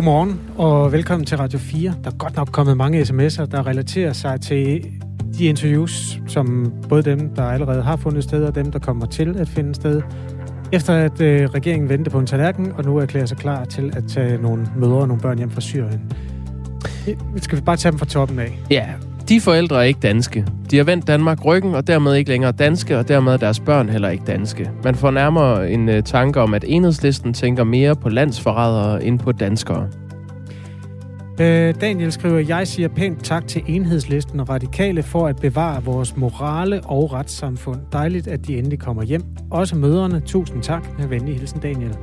Godmorgen og velkommen til Radio 4. Der er godt nok kommet mange sms'er, der relaterer sig til de interviews, som både dem, der allerede har fundet sted, og dem, der kommer til at finde sted, efter at øh, regeringen vendte på en tallerken, og nu erklærer sig klar til at tage nogle mødre og nogle børn hjem fra Syrien. Skal vi bare tage dem fra toppen af? Ja, de forældre er ikke danske. De har vendt Danmark ryggen, og dermed ikke længere danske, og dermed er deres børn heller ikke danske. Man får nærmere en uh, tanke om, at enhedslisten tænker mere på landsforrædere end på danskere. Øh, Daniel skriver, jeg siger pænt tak til enhedslisten og radikale for at bevare vores morale og retssamfund. Dejligt, at de endelig kommer hjem. Også møderne. Tusind tak. Med venlig hilsen, Daniel.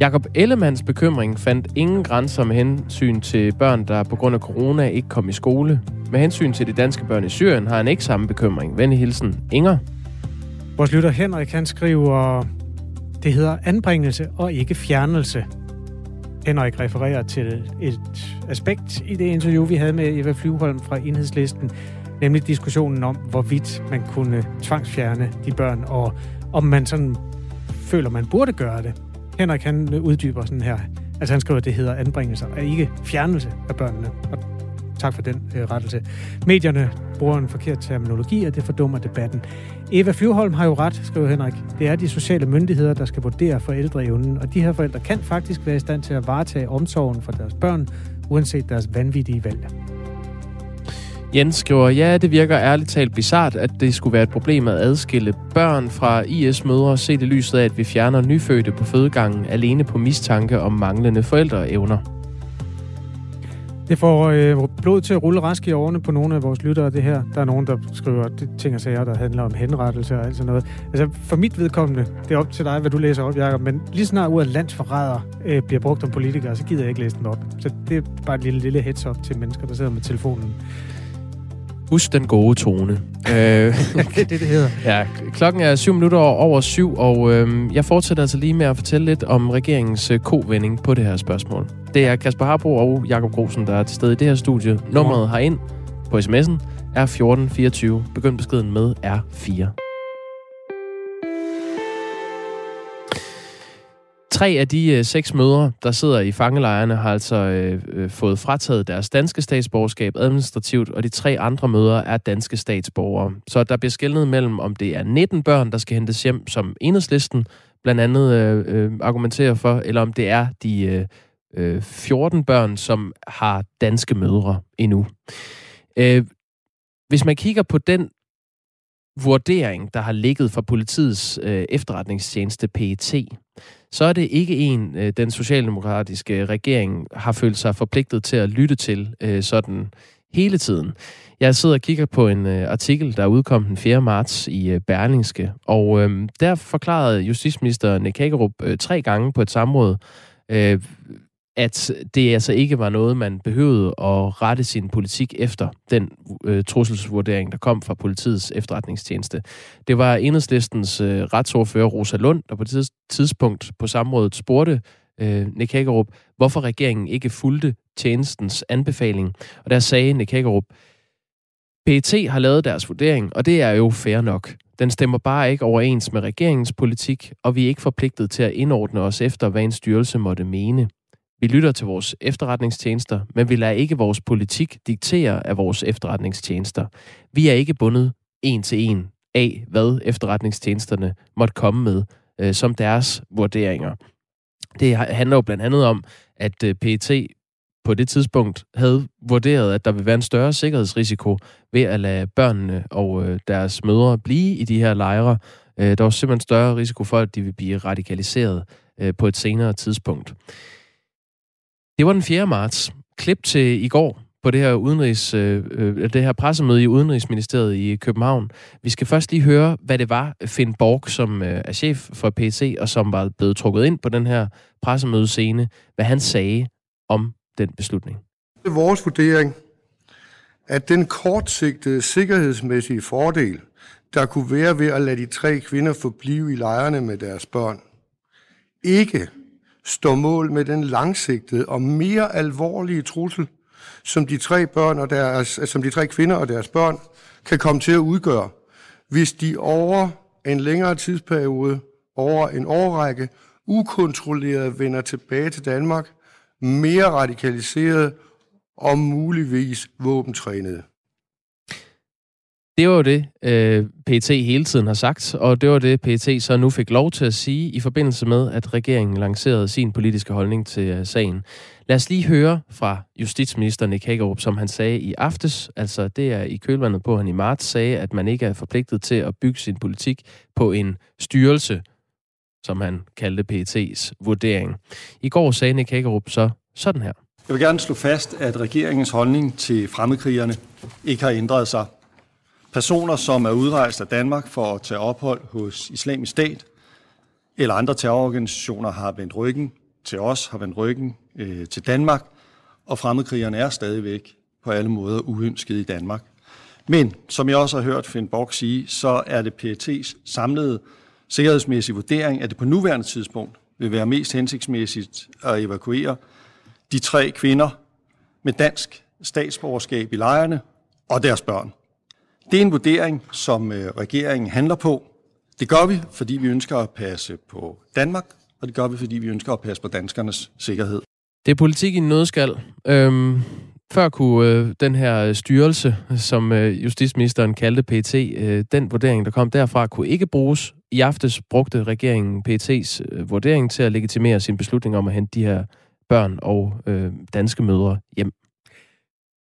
Jakob Ellemanns bekymring fandt ingen grænser med hensyn til børn, der på grund af corona ikke kom i skole. Med hensyn til de danske børn i Syrien har han ikke samme bekymring. Venlig hilsen, Inger. Vores lytter Henrik, han skriver, det hedder anbringelse og ikke fjernelse. Henrik refererer til et aspekt i det interview, vi havde med Eva Flyvholm fra Enhedslisten, nemlig diskussionen om, hvorvidt man kunne tvangsfjerne de børn, og om man sådan føler, man burde gøre det. Henrik han uddyber sådan her. Altså han skriver, at det hedder anbringelser, og ikke fjernelse af børnene. Og tak for den øh, rettelse. Medierne bruger en forkert terminologi, og det fordummer debatten. Eva Flyvholm har jo ret, skriver Henrik. Det er de sociale myndigheder, der skal vurdere forældreevnen, og de her forældre kan faktisk være i stand til at varetage omsorgen for deres børn, uanset deres vanvittige valg. Jens skriver, ja, det virker ærligt talt bizart, at det skulle være et problem at adskille børn fra IS-mødre, set i lyset af, at vi fjerner nyfødte på fødegangen alene på mistanke om manglende forældreevner. Det får øh, blod til at rulle rask i årene på nogle af vores lyttere, det her. Der er nogen, der skriver ting og sager, der handler om henrettelse og alt sådan noget. Altså, for mit vedkommende, det er op til dig, hvad du læser op, Jacob, men lige snart ordet landsforræder øh, bliver brugt om politikere, så gider jeg ikke læse den op. Så det er bare et lille, lille heads up til mennesker, der sidder med telefonen. Husk den gode tone. øh, det er det, det hedder. Ja, klokken er syv minutter over syv, og øh, jeg fortsætter altså lige med at fortælle lidt om regeringens øh, kovending på det her spørgsmål. Det er Kasper Harbo og Jakob Grosen, der er til stede i det her studie. Nummeret herind på sms'en er 1424. Begynd beskeden med R4. Tre af de øh, seks mødre, der sidder i fangelejrene, har altså øh, øh, fået frataget deres danske statsborgerskab administrativt, og de tre andre mødre er danske statsborgere. Så der bliver skældnet mellem, om det er 19 børn, der skal hentes hjem, som enhedslisten blandt andet øh, øh, argumenterer for, eller om det er de øh, øh 14 børn, som har danske mødre endnu. Øh, hvis man kigger på den vurdering, der har ligget fra politiets øh, efterretningstjeneste PET, så er det ikke en, øh, den socialdemokratiske regering har følt sig forpligtet til at lytte til øh, sådan hele tiden. Jeg sidder og kigger på en øh, artikel, der udkom den 4. marts i øh, Berlingske, og øh, der forklarede justitsminister Nick Hagerup øh, tre gange på et samråd, øh, at det altså ikke var noget, man behøvede at rette sin politik efter den øh, trusselsvurdering, der kom fra politiets efterretningstjeneste. Det var enhedslistens øh, retsordfører Rosa Lund, der på et tidspunkt på samrådet spurgte øh, Nick Hagerup, hvorfor regeringen ikke fulgte tjenestens anbefaling. Og der sagde Nick Hagerup, PET har lavet deres vurdering, og det er jo fair nok. Den stemmer bare ikke overens med regeringens politik, og vi er ikke forpligtet til at indordne os efter, hvad en styrelse måtte mene. Vi lytter til vores efterretningstjenester, men vi lader ikke vores politik diktere af vores efterretningstjenester. Vi er ikke bundet en til en af, hvad efterretningstjenesterne måtte komme med øh, som deres vurderinger. Det handler jo blandt andet om, at øh, PET på det tidspunkt havde vurderet, at der ville være en større sikkerhedsrisiko ved at lade børnene og øh, deres mødre blive i de her lejre. Øh, der var simpelthen større risiko for, at de ville blive radikaliseret øh, på et senere tidspunkt. Det var den 4. marts. Klip til i går på det her, udenrigs, øh, øh, det her pressemøde i Udenrigsministeriet i København. Vi skal først lige høre, hvad det var, Finn Borg, som øh, er chef for PC, og som var blevet trukket ind på den her pressemødescene, hvad han sagde om den beslutning. Det er vores vurdering, at den kortsigtede sikkerhedsmæssige fordel, der kunne være ved at lade de tre kvinder forblive i lejrene med deres børn, ikke står mål med den langsigtede og mere alvorlige trussel, som de tre, børn og deres, som de tre kvinder og deres børn kan komme til at udgøre, hvis de over en længere tidsperiode, over en årrække, ukontrolleret vender tilbage til Danmark mere radikaliseret og muligvis våbentrænede. Det var jo det, øh, PT hele tiden har sagt, og det var det, PT så nu fik lov til at sige i forbindelse med, at regeringen lancerede sin politiske holdning til øh, sagen. Lad os lige høre fra justitsminister Nick Hagerup, som han sagde i aftes, altså det er i kølvandet på, at han i marts sagde, at man ikke er forpligtet til at bygge sin politik på en styrelse, som han kaldte PET's vurdering. I går sagde Nick Hagerup så sådan her. Jeg vil gerne slå fast, at regeringens holdning til fremmedkrigerne ikke har ændret sig. Personer, som er udrejst af Danmark for at tage ophold hos islamisk stat eller andre terrororganisationer, har vendt ryggen til os, har vendt ryggen øh, til Danmark, og fremmedkrigerne er stadigvæk på alle måder uønsket i Danmark. Men, som jeg også har hørt Finn Borg sige, så er det PET's samlede sikkerhedsmæssige vurdering, at det på nuværende tidspunkt vil være mest hensigtsmæssigt at evakuere de tre kvinder med dansk statsborgerskab i lejrene og deres børn. Det er en vurdering, som øh, regeringen handler på. Det gør vi, fordi vi ønsker at passe på Danmark, og det gør vi, fordi vi ønsker at passe på danskernes sikkerhed. Det er politik i en nødskal. Øhm, før kunne øh, den her styrelse, som øh, justitsministeren kaldte PT, øh, den vurdering, der kom derfra, kunne ikke bruges. I aftes brugte regeringen PT's øh, vurdering til at legitimere sin beslutning om at hente de her børn og øh, danske mødre hjem.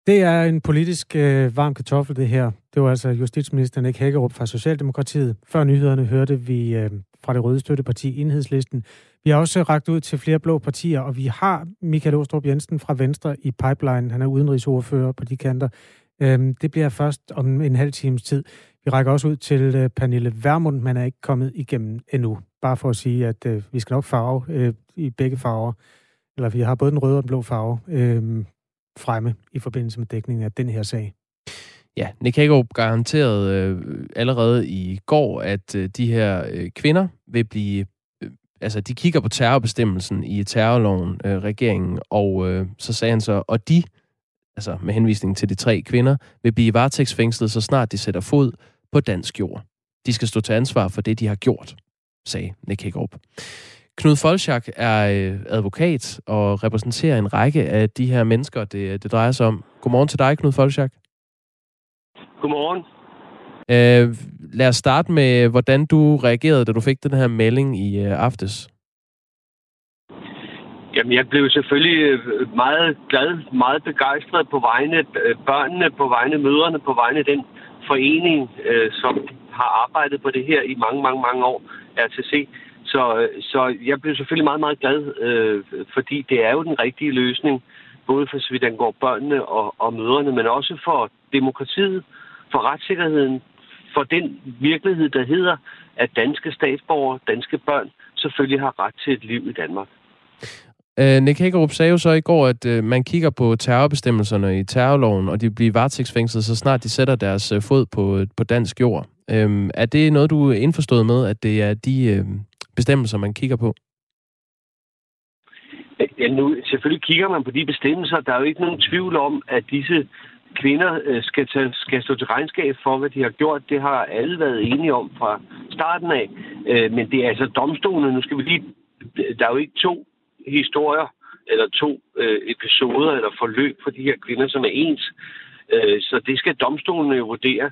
Det er en politisk øh, varm kartoffel, det her. Det var altså justitsministeren Nick Hækkerup fra Socialdemokratiet. Før nyhederne hørte vi øh, fra det røde støtteparti Enhedslisten. Vi har også ragt ud til flere blå partier, og vi har Michael Åstrup Jensen fra Venstre i pipeline. Han er udenrigsordfører på de kanter. Øh, det bliver først om en halv times tid. Vi rækker også ud til øh, Pernille Vermund, men er ikke kommet igennem endnu. Bare for at sige, at øh, vi skal nok farve øh, i begge farver. Eller vi har både den røde og den blå farve. Øh, fremme i forbindelse med dækningen af den her sag. Ja, Nick Hagerup garanterede øh, allerede i går, at øh, de her øh, kvinder vil blive... Øh, altså, de kigger på terrorbestemmelsen i terrorloven, øh, regeringen, og øh, så sagde han så, og de, altså med henvisning til de tre kvinder, vil blive varetægtsfængslet, så snart de sætter fod på dansk jord. De skal stå til ansvar for det, de har gjort, sagde Nick Hagerup. Knud Folchak er øh, advokat og repræsenterer en række af de her mennesker, det, det drejer sig om. Godmorgen til dig, Knud Folchak. Godmorgen. Øh, lad os starte med, hvordan du reagerede, da du fik den her melding i øh, aftes. Jamen, jeg blev selvfølgelig øh, meget glad, meget begejstret på vegne øh, børnene, på vegne møderne, på vegne af den forening, øh, som har arbejdet på det her i mange, mange, mange år, RTC. Så, øh, så jeg blev selvfølgelig meget, meget glad, øh, fordi det er jo den rigtige løsning, både for så vidt angår børnene og, og mødrene, men også for demokratiet, for retssikkerheden, for den virkelighed, der hedder, at danske statsborgere, danske børn, selvfølgelig har ret til et liv i Danmark. Øh, Nick Hækkerup sagde jo så i går, at øh, man kigger på terrorbestemmelserne i terrorloven, og de bliver varetægtsfængslet, så snart de sætter deres øh, fod på, øh, på dansk jord. Øh, er det noget, du er indforstået med, at det er de, øh, bestemmelser, man kigger på? Ja, nu, selvfølgelig kigger man på de bestemmelser. Der er jo ikke nogen tvivl om, at disse kvinder øh, skal, tage, skal stå til regnskab for, hvad de har gjort. Det har alle været enige om fra starten af. Øh, men det er altså domstolene. Nu skal vi lige... Der er jo ikke to historier eller to øh, episoder eller forløb for de her kvinder, som er ens. så det skal domstolene jo vurdere.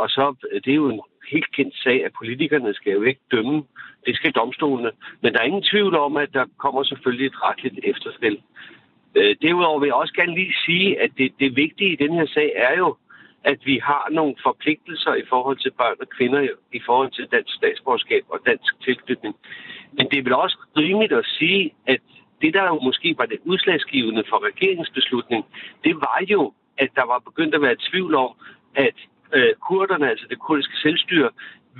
og så det er jo en helt kendt sag, at politikerne skal jo ikke dømme. Det skal domstolene. Men der er ingen tvivl om, at der kommer selvfølgelig et retligt efterspil. Øh, derudover vil jeg også gerne lige sige, at det, det vigtige i den her sag er jo, at vi har nogle forpligtelser i forhold til børn og kvinder i forhold til dansk statsborgerskab og dansk tilknytning. Men det er vel også rimeligt at sige, at det, der jo måske var det udslagsgivende for regeringsbeslutning, det var jo, at der var begyndt at være tvivl om, at øh, kurderne, altså det kurdiske selvstyre,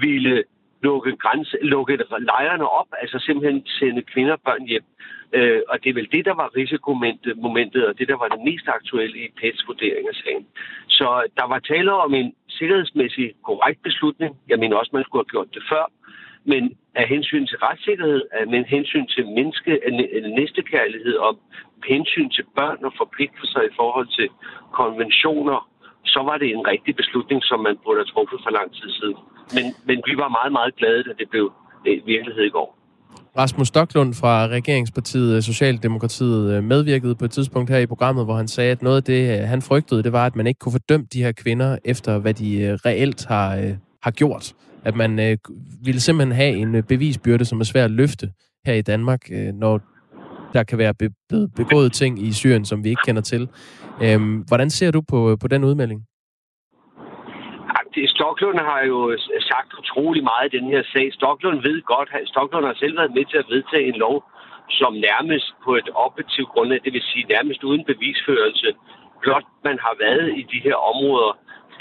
ville lukke, grænse, lukke lejrene op, altså simpelthen sende kvinder og børn hjem. Øh, og det er vel det, der var risikomomentet, og det, der var det mest aktuelle i PETs vurdering af sagen. Så der var tale om en sikkerhedsmæssig korrekt beslutning. Jeg mener også, man skulle have gjort det før. Men af hensyn til retssikkerhed, af hensyn til menneske, næstekærlighed og hensyn til børn og forpligtelser i forhold til konventioner så var det en rigtig beslutning, som man burde have truffet for lang tid siden. Men, men vi var meget, meget glade, da det blev øh, virkelighed i går. Rasmus Stocklund fra regeringspartiet øh, Socialdemokratiet øh, medvirkede på et tidspunkt her i programmet, hvor han sagde, at noget af det, han frygtede, det var, at man ikke kunne fordømme de her kvinder efter, hvad de reelt har, har gjort. At man ville simpelthen have en bevisbyrde, som er svær at løfte her i Danmark, når der kan være blevet begået ting i Syrien, som vi ikke kender til. Øhm, hvordan ser du på, på den udmelding? Stoklund har jo sagt utrolig meget i den her sag. Stoklund ved godt, at Stoklund har selv været med til at vedtage en lov, som nærmest på et objektivt grundlag, det vil sige nærmest uden bevisførelse, blot man har været i de her områder,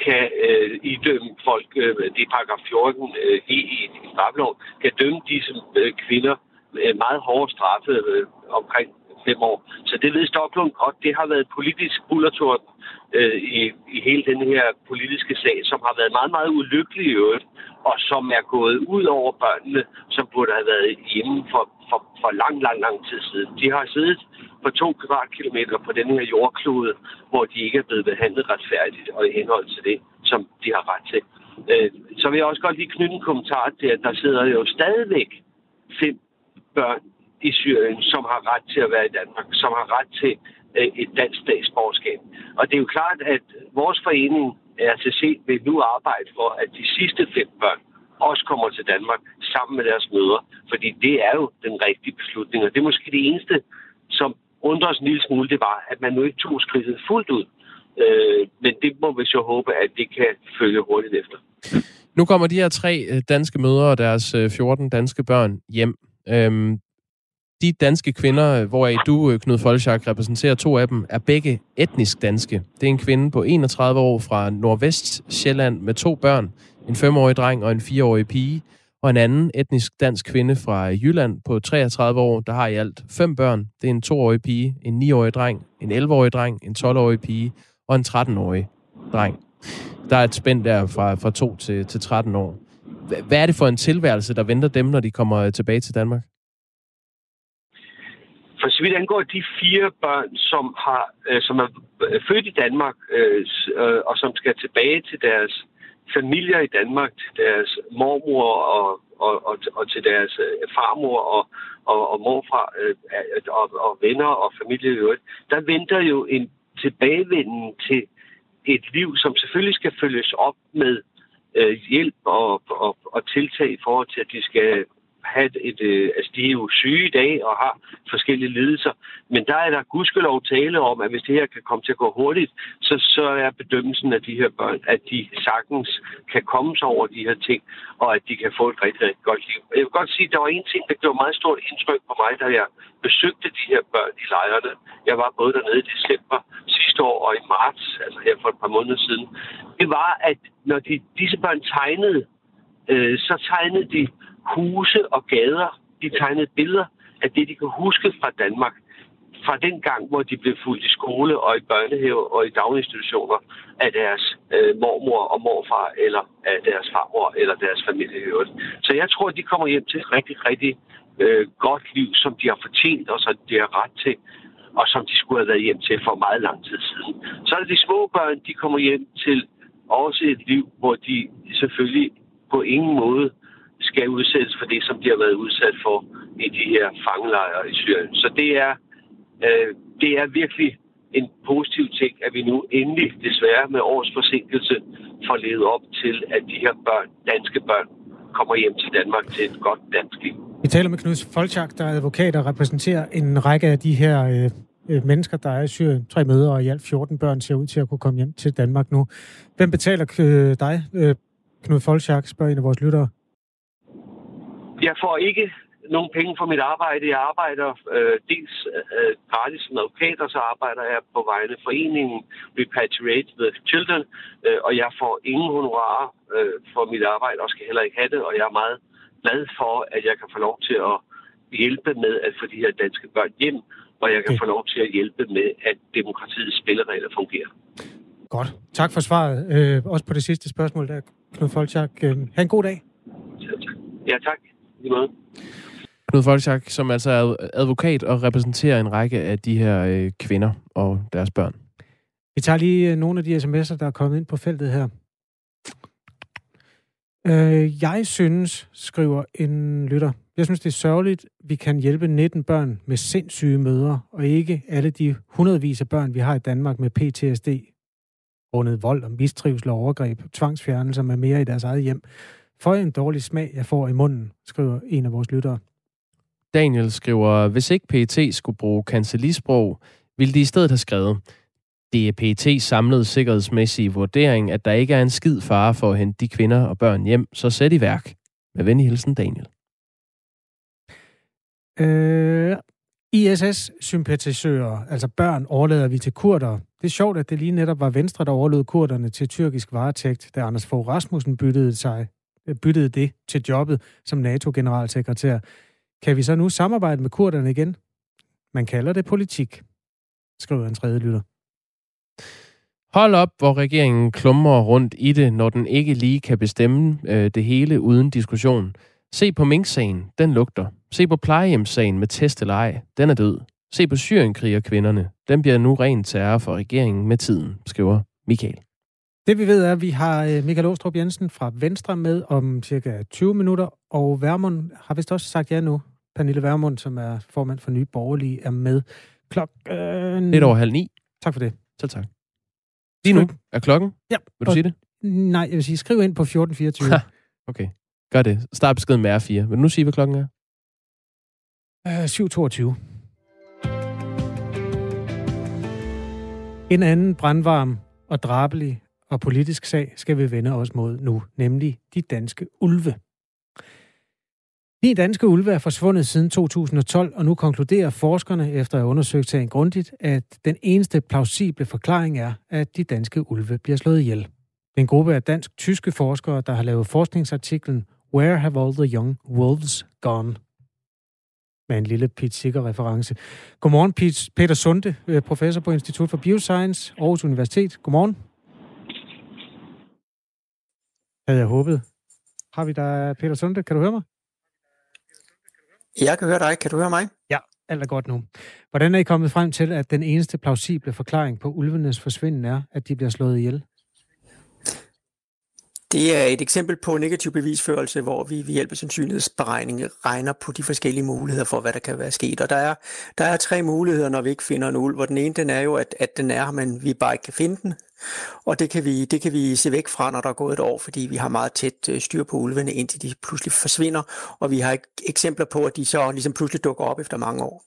kan øh, idømme folk, øh, det er paragraf 14 øh, i, i straffeloven, kan dømme disse øh, kvinder Øh, meget hårde straffe øh, omkring fem år. Så det ved Stoklund godt. Det har været politisk bullertort øh, i, i hele den her politiske sag, som har været meget, meget ulykkelig i øvrigt, og som er gået ud over børnene, som burde have været hjemme for, for, for lang, lang, lang tid siden. De har siddet på to kvadratkilometer på den her jordklode, hvor de ikke er blevet behandlet retfærdigt og i henhold til det, som de har ret til. Øh, så vil jeg også godt lige knytte en kommentar til, at der sidder jo stadigvæk fem børn i Syrien, som har ret til at være i Danmark, som har ret til øh, et dansk statsborgerskab. Og det er jo klart, at vores forening, RTC, vil nu arbejde for, at de sidste fem børn også kommer til Danmark sammen med deres mødre. Fordi det er jo den rigtige beslutning. Og det er måske det eneste, som undrer os en lille smule, det var, at man nu ikke tog skridtet fuldt ud. Øh, men det må vi så håbe, at det kan følge hurtigt efter. Nu kommer de her tre øh, danske mødre og deres øh, 14 danske børn hjem. Øhm, de danske kvinder, hvor du, øh, Knud Folchak, repræsenterer to af dem, er begge etnisk danske. Det er en kvinde på 31 år fra Nordvest Sjælland med to børn, en femårig dreng og en fireårig pige, og en anden etnisk dansk kvinde fra Jylland på 33 år, der har i alt fem børn. Det er en toårig pige, en 9-årig dreng, en 11-årig dreng, en 12-årig pige og en 13-årig dreng. Der er et spænd der fra, fra 2 til, til 13 år. Hvad er det for en tilværelse, der venter dem, når de kommer tilbage til Danmark? For så vidt angår de fire børn, som, har, øh, som er øh, født i Danmark, øh, øh, og som skal tilbage til deres familier i Danmark, til deres mormor og, og, og, og til deres øh, farmor og, og, og morfar øh, og, og venner og familie i øvrigt, der venter jo en tilbagevenden til et liv, som selvfølgelig skal følges op med øh, hjælp og, og, og tiltag i forhold til, at de skal have et, et altså de er jo syge i dag og har forskellige lidelser, men der er der gudskelov tale om, at hvis det her kan komme til at gå hurtigt, så, så er bedømmelsen af de her børn, at de sagtens kan komme sig over de her ting, og at de kan få et rigtig, rigtig godt liv. Jeg vil godt sige, at der var en ting, der gjorde meget stort indtryk på mig, da jeg besøgte de her børn i lejrene. Jeg var både dernede i december sidste år og i marts, altså her for et par måneder siden. Det var, at når de, disse børn tegnede, øh, så tegnede de huse og gader. De tegnede billeder af det, de kan huske fra Danmark. Fra den gang, hvor de blev fuldt i skole og i børnehave og i daginstitutioner af deres øh, mormor og morfar, eller af deres farmor eller deres familie i øvrigt. Så jeg tror, at de kommer hjem til et rigtig, rigtig øh, godt liv, som de har fortjent og som de har ret til og som de skulle have været hjem til for meget lang tid siden. Så er det de små børn, de kommer hjem til også et liv, hvor de selvfølgelig på ingen måde skal udsættes for det, som de har været udsat for i de her fangelejre i Syrien. Så det er, øh, det er virkelig en positiv ting, at vi nu endelig, desværre med års forsinkelse, får levet op til, at de her børn, danske børn, kommer hjem til Danmark til et godt dansk liv. Vi taler med Knud Folchak, der er advokat og repræsenterer en række af de her øh, øh mennesker, der er i Syrien. Tre møder og i alt 14 børn ser ud til at kunne komme hjem til Danmark nu. Hvem betaler øh, dig, øh, Knud Folchak, spørger en af vores lyttere? Jeg får ikke nogen penge for mit arbejde. Jeg arbejder øh, dels øh, gratis som advokat, og så arbejder jeg på vegne af foreningen Repatriate the Children, øh, og jeg får ingen honorarer øh, for mit arbejde, og skal heller ikke have det, og jeg er meget glad for, at jeg kan få lov til at hjælpe med at få de her danske børn hjem, og jeg kan okay. få lov til at hjælpe med, at demokratiets spilleregler fungerer. Godt. Tak for svaret. Øh, også på det sidste spørgsmål, der Knud Folchak. Øh, ha' en god dag. Ja, tak. Lige måde. Knud Folchak, som altså er advokat og repræsenterer en række af de her øh, kvinder og deres børn. Vi tager lige øh, nogle af de sms'er, der er kommet ind på feltet her. Øh, jeg synes, skriver en lytter, Jeg synes, det er sørgeligt, vi kan hjælpe 19 børn med sindssyge mødre, og ikke alle de hundredvis af børn, vi har i Danmark med PTSD, grundet vold og mistrivsel og overgreb, tvangsfjernelser med mere i deres eget hjem. For en dårlig smag, jeg får i munden, skriver en af vores lyttere. Daniel skriver, hvis ikke PET skulle bruge kancelisprog, ville de i stedet have skrevet, det er PET's samlede sikkerhedsmæssige vurdering, at der ikke er en skid fare for at hente de kvinder og børn hjem, så sæt i værk. Med venlig hilsen, Daniel. Øh, ISS-sympatisører, altså børn, overlader vi til kurder. Det er sjovt, at det lige netop var Venstre, der overlod kurderne til tyrkisk varetægt, da Anders Fogh Rasmussen byttede, sig, Øh, byttede det til jobbet som NATO-generalsekretær. Kan vi så nu samarbejde med kurderne igen? Man kalder det politik, skriver en tredje lytter. Hold op, hvor regeringen klumrer rundt i det, når den ikke lige kan bestemme øh, det hele uden diskussion. Se på Mink-sagen, den lugter. Se på plejehjemssagen med test eller ej, den er død. Se på Syrienkrigerkvinderne, den bliver nu ren terror for regeringen med tiden, skriver Michael. Det vi ved er, at vi har øh, Michael Åstrup Jensen fra Venstre med om cirka 20 minutter, og Værmund har vist også sagt ja nu. Pernille Værmund, som er formand for Nye Borgerlige, er med klokken... Lidt over halv ni. Tak for det. Selv tak. Lige nu er klokken. Ja. Vil du sige det? Nej, jeg vil sige, skriv ind på 1424. okay, gør det. Start beskeden med R4. Vil du nu sige, hvad klokken er? Uh, 7.22. En anden brandvarm og drabelig og politisk sag skal vi vende os mod nu, nemlig de danske ulve. Ni danske ulve er forsvundet siden 2012, og nu konkluderer forskerne efter at have undersøgt sagen grundigt, at den eneste plausible forklaring er, at de danske ulve bliver slået ihjel. En gruppe af dansk-tyske forskere, der har lavet forskningsartiklen Where Have All the Young Wolves Gone? med en lille Pete Sikker-reference. Godmorgen, Pete, Peter Sunde, øh, professor på Institut for Bioscience, Aarhus Universitet. Godmorgen. Havde jeg håbet. Har vi der Peter Sunde? Kan du høre mig? Jeg kan høre dig. Kan du høre mig? Ja, alt er godt nu. Hvordan er I kommet frem til, at den eneste plausible forklaring på ulvenes forsvinden er, at de bliver slået ihjel? Det er et eksempel på negativ bevisførelse, hvor vi ved hjælp af sandsynlighedsberegning regner på de forskellige muligheder for, hvad der kan være sket. Og der er, der er tre muligheder, når vi ikke finder en ulv. Og den ene den er jo, at, at den er, men vi bare ikke kan finde den. Og det kan, vi, det kan vi se væk fra, når der er gået et år, fordi vi har meget tæt øh, styr på ulvene, indtil de pludselig forsvinder. Og vi har eksempler på, at de så ligesom pludselig dukker op efter mange år.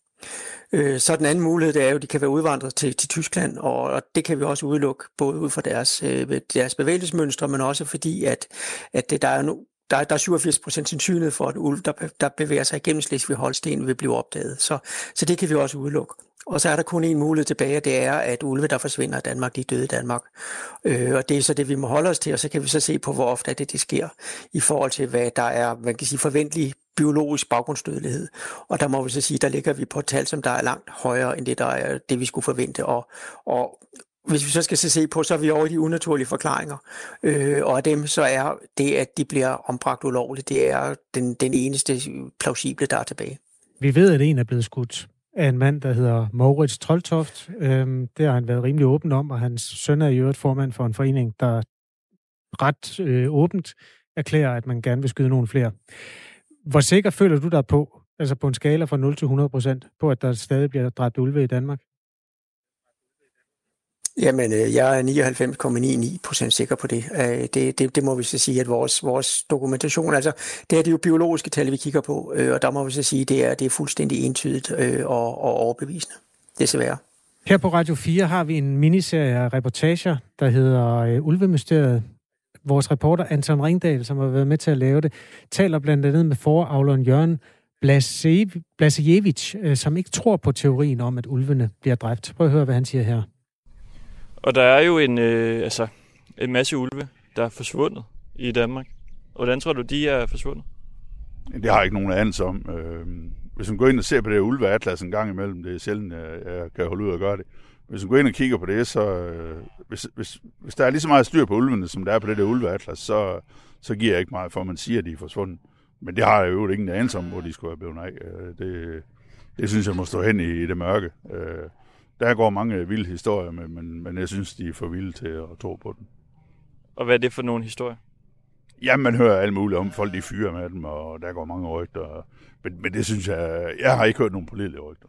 Øh, så den anden mulighed, det er jo, at de kan være udvandret til, til Tyskland, og, og det kan vi også udelukke, både ud fra deres, øh, deres bevægelsesmønstre, men også fordi, at, at øh, der er nu der, der er 87 procent sandsynlighed for, at ulv, der, der bevæger sig igennem Slesvig-Holsten, vil blive opdaget. Så, så det kan vi også udelukke. Og så er der kun en mulighed tilbage, og det er, at ulve, der forsvinder i Danmark, de er døde i Danmark. Øh, og det er så det, vi må holde os til, og så kan vi så se på, hvor ofte det, det sker, i forhold til, hvad der er, man kan sige, forventelige biologisk baggrundsdødelighed. Og der må vi så sige, der ligger vi på et tal, som der er langt højere end det, der er det, vi skulle forvente. Og, og hvis vi så skal se på, så er vi over i de unaturlige forklaringer. Øh, og af dem så er det, at de bliver ombragt ulovligt, det er den, den eneste plausible, der er tilbage. Vi ved, at en er blevet skudt af en mand, der hedder Moritz Troldtoft. Øhm, det har han været rimelig åben om, og hans søn er i øvrigt formand for en forening, der ret øh, åbent erklærer, at man gerne vil skyde nogle flere. Hvor sikker føler du dig på, altså på en skala fra 0 til 100 procent, på at der stadig bliver dræbt ulve i Danmark? Jamen, øh, jeg er 99,99 procent sikker på det. Øh, det, det. Det må vi så sige, at vores, vores dokumentation, altså det er det jo biologiske tal, vi kigger på, øh, og der må vi så sige, det er, det er fuldstændig entydigt og, og overbevisende, desværre. Her på Radio 4 har vi en miniserie af reportager, der hedder Ulvemysteriet. Vores reporter Anton Ringdal, som har været med til at lave det, taler blandt andet med foravleren Jørgen Blasejevich, som ikke tror på teorien om, at ulvene bliver dræbt. Prøv at høre, hvad han siger her. Og der er jo en, øh, altså, en masse ulve, der er forsvundet i Danmark. Hvordan tror du, de er forsvundet? Det har jeg ikke nogen anelse om. Øh, hvis man går ind og ser på det her ulveatlas en gang imellem, det er sjældent, jeg kan holde ud og gøre det. Hvis man går ind og kigger på det, så øh, hvis, hvis, hvis der er lige så meget styr på ulvene, som der er på det der ulveatlas, så, så giver jeg ikke meget for, at man siger, at de er forsvundet. Men det har jeg jo ingen anelse om, hvor de skulle have blevet af. Øh, det, det synes jeg må stå hen i, i det mørke. Øh, der går mange vilde historier med, men, men jeg synes, de er for vilde til at tro på den. Og hvad er det for nogle historier? Ja, man hører alt muligt om, folk de fyrer med dem, og der går mange rygter. Men, men det synes jeg, jeg har ikke hørt nogen pålidelige rygter.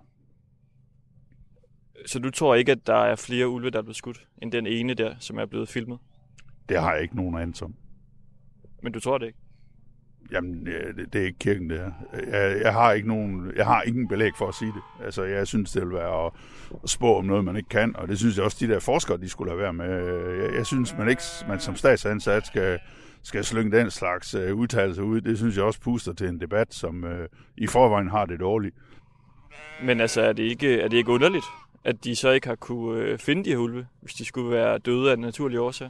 Så du tror ikke, at der er flere ulve, der er blevet skudt, end den ene der, som er blevet filmet? Det har jeg ikke nogen anelse om. Men du tror det ikke? Jamen, det, det er ikke kirken, det er. Jeg, jeg, har ikke nogen, jeg har ingen belæg for at sige det. Altså, jeg synes, det vil være at, at spå om noget, man ikke kan, og det synes jeg også, de der forskere, de skulle have været med. Jeg, jeg synes, man ikke man som statsansat skal, skal slynge den slags uh, udtalelser ud. Det synes jeg også puster til en debat, som uh, i forvejen har det dårligt. Men altså, er det ikke, er det ikke underligt, at de så ikke har kunne uh, finde de her ulve, hvis de skulle være døde af naturlige årsager?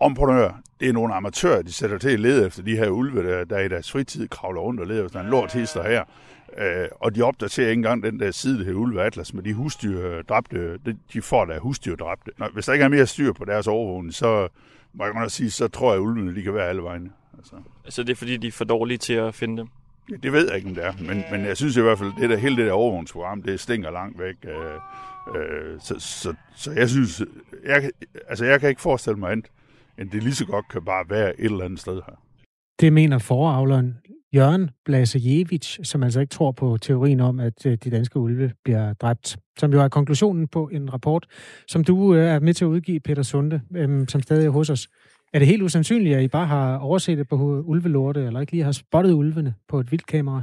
omprenører, det er nogle amatører, de sætter til at lede efter de her ulve, der, der i deres fritid kravler rundt og leder efter en lort hister her. Øh, og de opdaterer ikke engang den der side, hedder Ulve Atlas, med de husdyr dræbte, de får der husdyr dræbte. Nå, hvis der ikke er mere styr på deres overvågning, så må jeg godt sige, så tror jeg, at ulvene de kan være alle vegne. Altså. altså det er fordi, de er for dårlige til at finde dem? Ja, det ved jeg ikke, om det er. Men, men jeg synes i hvert fald, det der, hele det der overvågningsprogram, det stinker langt væk. Øh, øh, så, så, så jeg synes, jeg, altså jeg kan ikke forestille mig andet, end det lige så godt kan bare være et eller andet sted her. Det mener foravleren Jørgen Blasejevic, som altså ikke tror på teorien om, at øh, de danske ulve bliver dræbt. Som jo er konklusionen på en rapport, som du øh, er med til at udgive, Peter Sunde, øhm, som stadig er hos os. Er det helt usandsynligt, at I bare har overset det på ulvelorte, eller ikke lige har spottet ulvene på et vildkamera?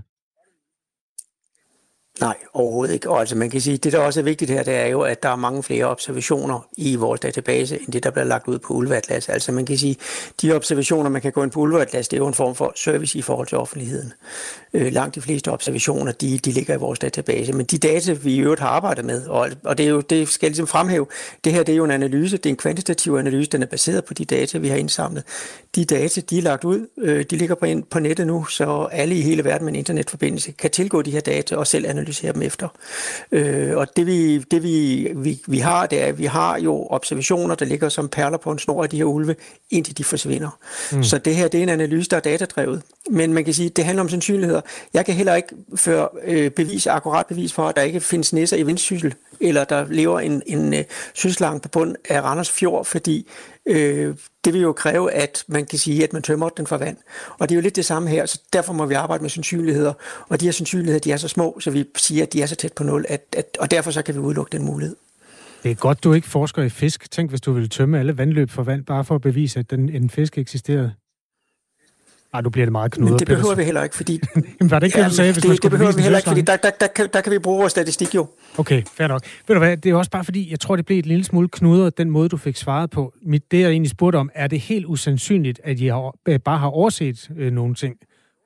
Nej, overhovedet ikke. Og altså man kan sige, det der også er vigtigt her, det er jo, at der er mange flere observationer i vores database, end det, der bliver lagt ud på Ulveatlas. Altså man kan sige, de observationer, man kan gå ind på Ulveatlas, det er jo en form for service i forhold til offentligheden. Øh, langt de fleste observationer, de, de ligger i vores database. Men de data, vi i øvrigt har arbejdet med, og, og det, er jo, det skal jeg ligesom fremhæve, det her det er jo en analyse, det er en kvantitativ analyse, den er baseret på de data, vi har indsamlet. De data, de er lagt ud, øh, de ligger på, på nettet nu, så alle i hele verden med en internetforbindelse kan tilgå de her data og selv analysere dem efter. Øh, og det, vi, det vi, vi, vi har, det er, at vi har jo observationer, der ligger som perler på en snor af de her ulve, indtil de forsvinder. Mm. Så det her, det er en analyse, der er datadrevet. Men man kan sige, det handler om sandsynligheder. Jeg kan heller ikke føre øh, bevis, akkurat bevis for, at der ikke findes næser i vindsyssel, eller der lever en, en øh, sydslange på bund af Randers Fjord, fordi øh, det vil jo kræve, at man kan sige, at man tømmer den for vand. Og det er jo lidt det samme her, så derfor må vi arbejde med sandsynligheder. Og de her sandsynligheder, de er så små, så vi siger, at de er så tæt på nul, at, at, og derfor så kan vi udelukke den mulighed. Det er godt, du ikke forsker i fisk. Tænk, hvis du ville tømme alle vandløb for vand, bare for at bevise, at den, en fisk eksisterede. Nej, nu bliver det meget knudret. Men det behøver vi heller ikke, fordi... var det ikke det, du sagde, hvis det, man det behøver vi heller ikke, fordi der, der, der, kan, der kan vi bruge vores statistik jo. Okay, fair nok. Ved du hvad, det er også bare fordi, jeg tror, det blev et lille smule knudret, den måde, du fik svaret på. Mit, det, jeg egentlig spurgte om, er det helt usandsynligt, at I har, øh, bare har overset øh, nogle ting?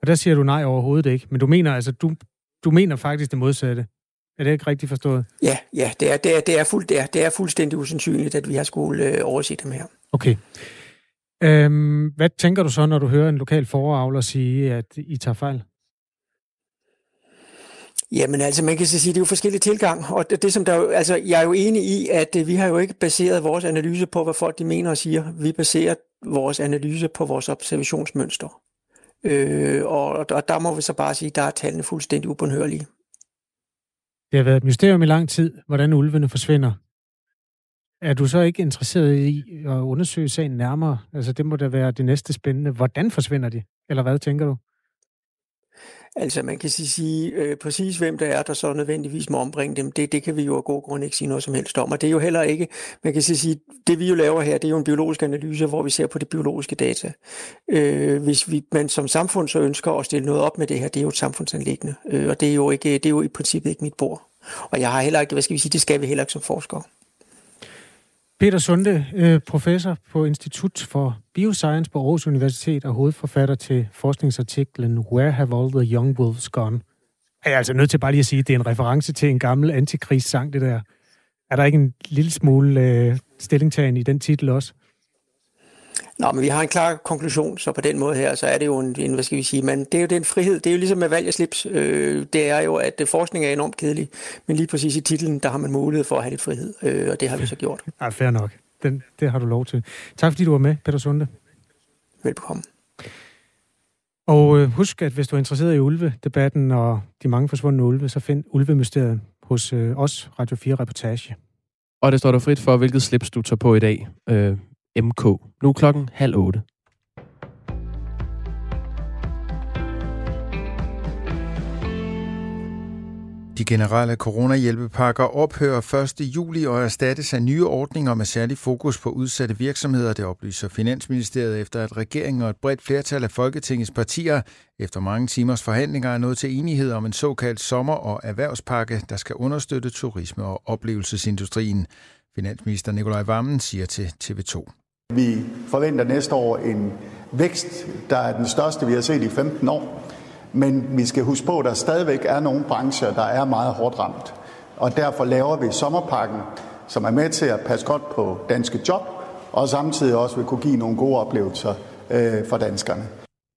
Og der siger du nej overhovedet ikke. Men du mener altså, du, du mener faktisk det modsatte. Er det ikke rigtigt forstået? Ja, ja det, er, det, er, det, er fuld, det, er, det er fuldstændig usandsynligt, at vi har skulle øh, overse dem her. Okay. Øhm, hvad tænker du så, når du hører en lokal foravler sige, at I tager fejl? Jamen altså, man kan så sige, at det er jo forskellige tilgang, og det, det som der jo, altså, jeg er jo enig i, at øh, vi har jo ikke baseret vores analyse på, hvad folk de mener og siger. Vi baserer vores analyse på vores observationsmønster. Øh, og, og der må vi så bare sige, at der er tallene fuldstændig ubundhørlige. Det har været et mysterium i lang tid, hvordan ulvene forsvinder. Er du så ikke interesseret i at undersøge sagen nærmere? Altså, det må da være det næste spændende. Hvordan forsvinder de? Eller hvad tænker du? Altså, man kan sige øh, præcis, hvem der er, der så nødvendigvis må ombringe dem. Det, det kan vi jo af god grund ikke sige noget som helst om. Og det er jo heller ikke, man kan sige, det vi jo laver her, det er jo en biologisk analyse, hvor vi ser på det biologiske data. Øh, hvis vi, man som samfund så ønsker at stille noget op med det her, det er jo et samfundsanlæggende. Øh, og det er, jo ikke, det er jo i princippet ikke mit bord. Og jeg har heller ikke, hvad skal vi sige, det skal vi heller ikke som forskere. Peter Sunde, øh, professor på Institut for Bioscience på Aarhus Universitet og hovedforfatter til forskningsartiklen Where Have All the Young Wolves Gone? Er altså nødt til bare lige at sige, at det er en reference til en gammel antikrigssang, det der. Er der ikke en lille smule øh, stillingtagen i den titel også? Nå, men vi har en klar konklusion, så på den måde her, så er det jo en, en hvad skal vi sige, men det er jo den frihed, det er jo ligesom med valg af slips, øh, det er jo, at forskning er enormt kedelig, men lige præcis i titlen, der har man mulighed for at have lidt frihed, øh, og det har vi så gjort. Ja, fair nok. Den, det har du lov til. Tak fordi du var med, Peter Sunde. Velbekomme. Og øh, husk, at hvis du er interesseret i ulvedebatten og de mange forsvundne ulve, så find ulvemysteriet hos øh, os, Radio 4 Reportage. Og det står der frit for, hvilket slips du tager på i dag. Øh, MK. Nu er klokken halv otte. De generelle coronahjælpepakker ophører 1. juli og erstattes af nye ordninger med særlig fokus på udsatte virksomheder, det oplyser Finansministeriet efter at regeringen og et bredt flertal af Folketingets partier efter mange timers forhandlinger er nået til enighed om en såkaldt sommer- og erhvervspakke, der skal understøtte turisme- og oplevelsesindustrien. Finansminister Nikolaj Vammen siger til TV2. Vi forventer næste år en vækst, der er den største, vi har set i 15 år. Men vi skal huske på, at der stadigvæk er nogle brancher, der er meget hårdt ramt. Og derfor laver vi sommerpakken, som er med til at passe godt på danske job, og samtidig også vil kunne give nogle gode oplevelser øh, for danskerne.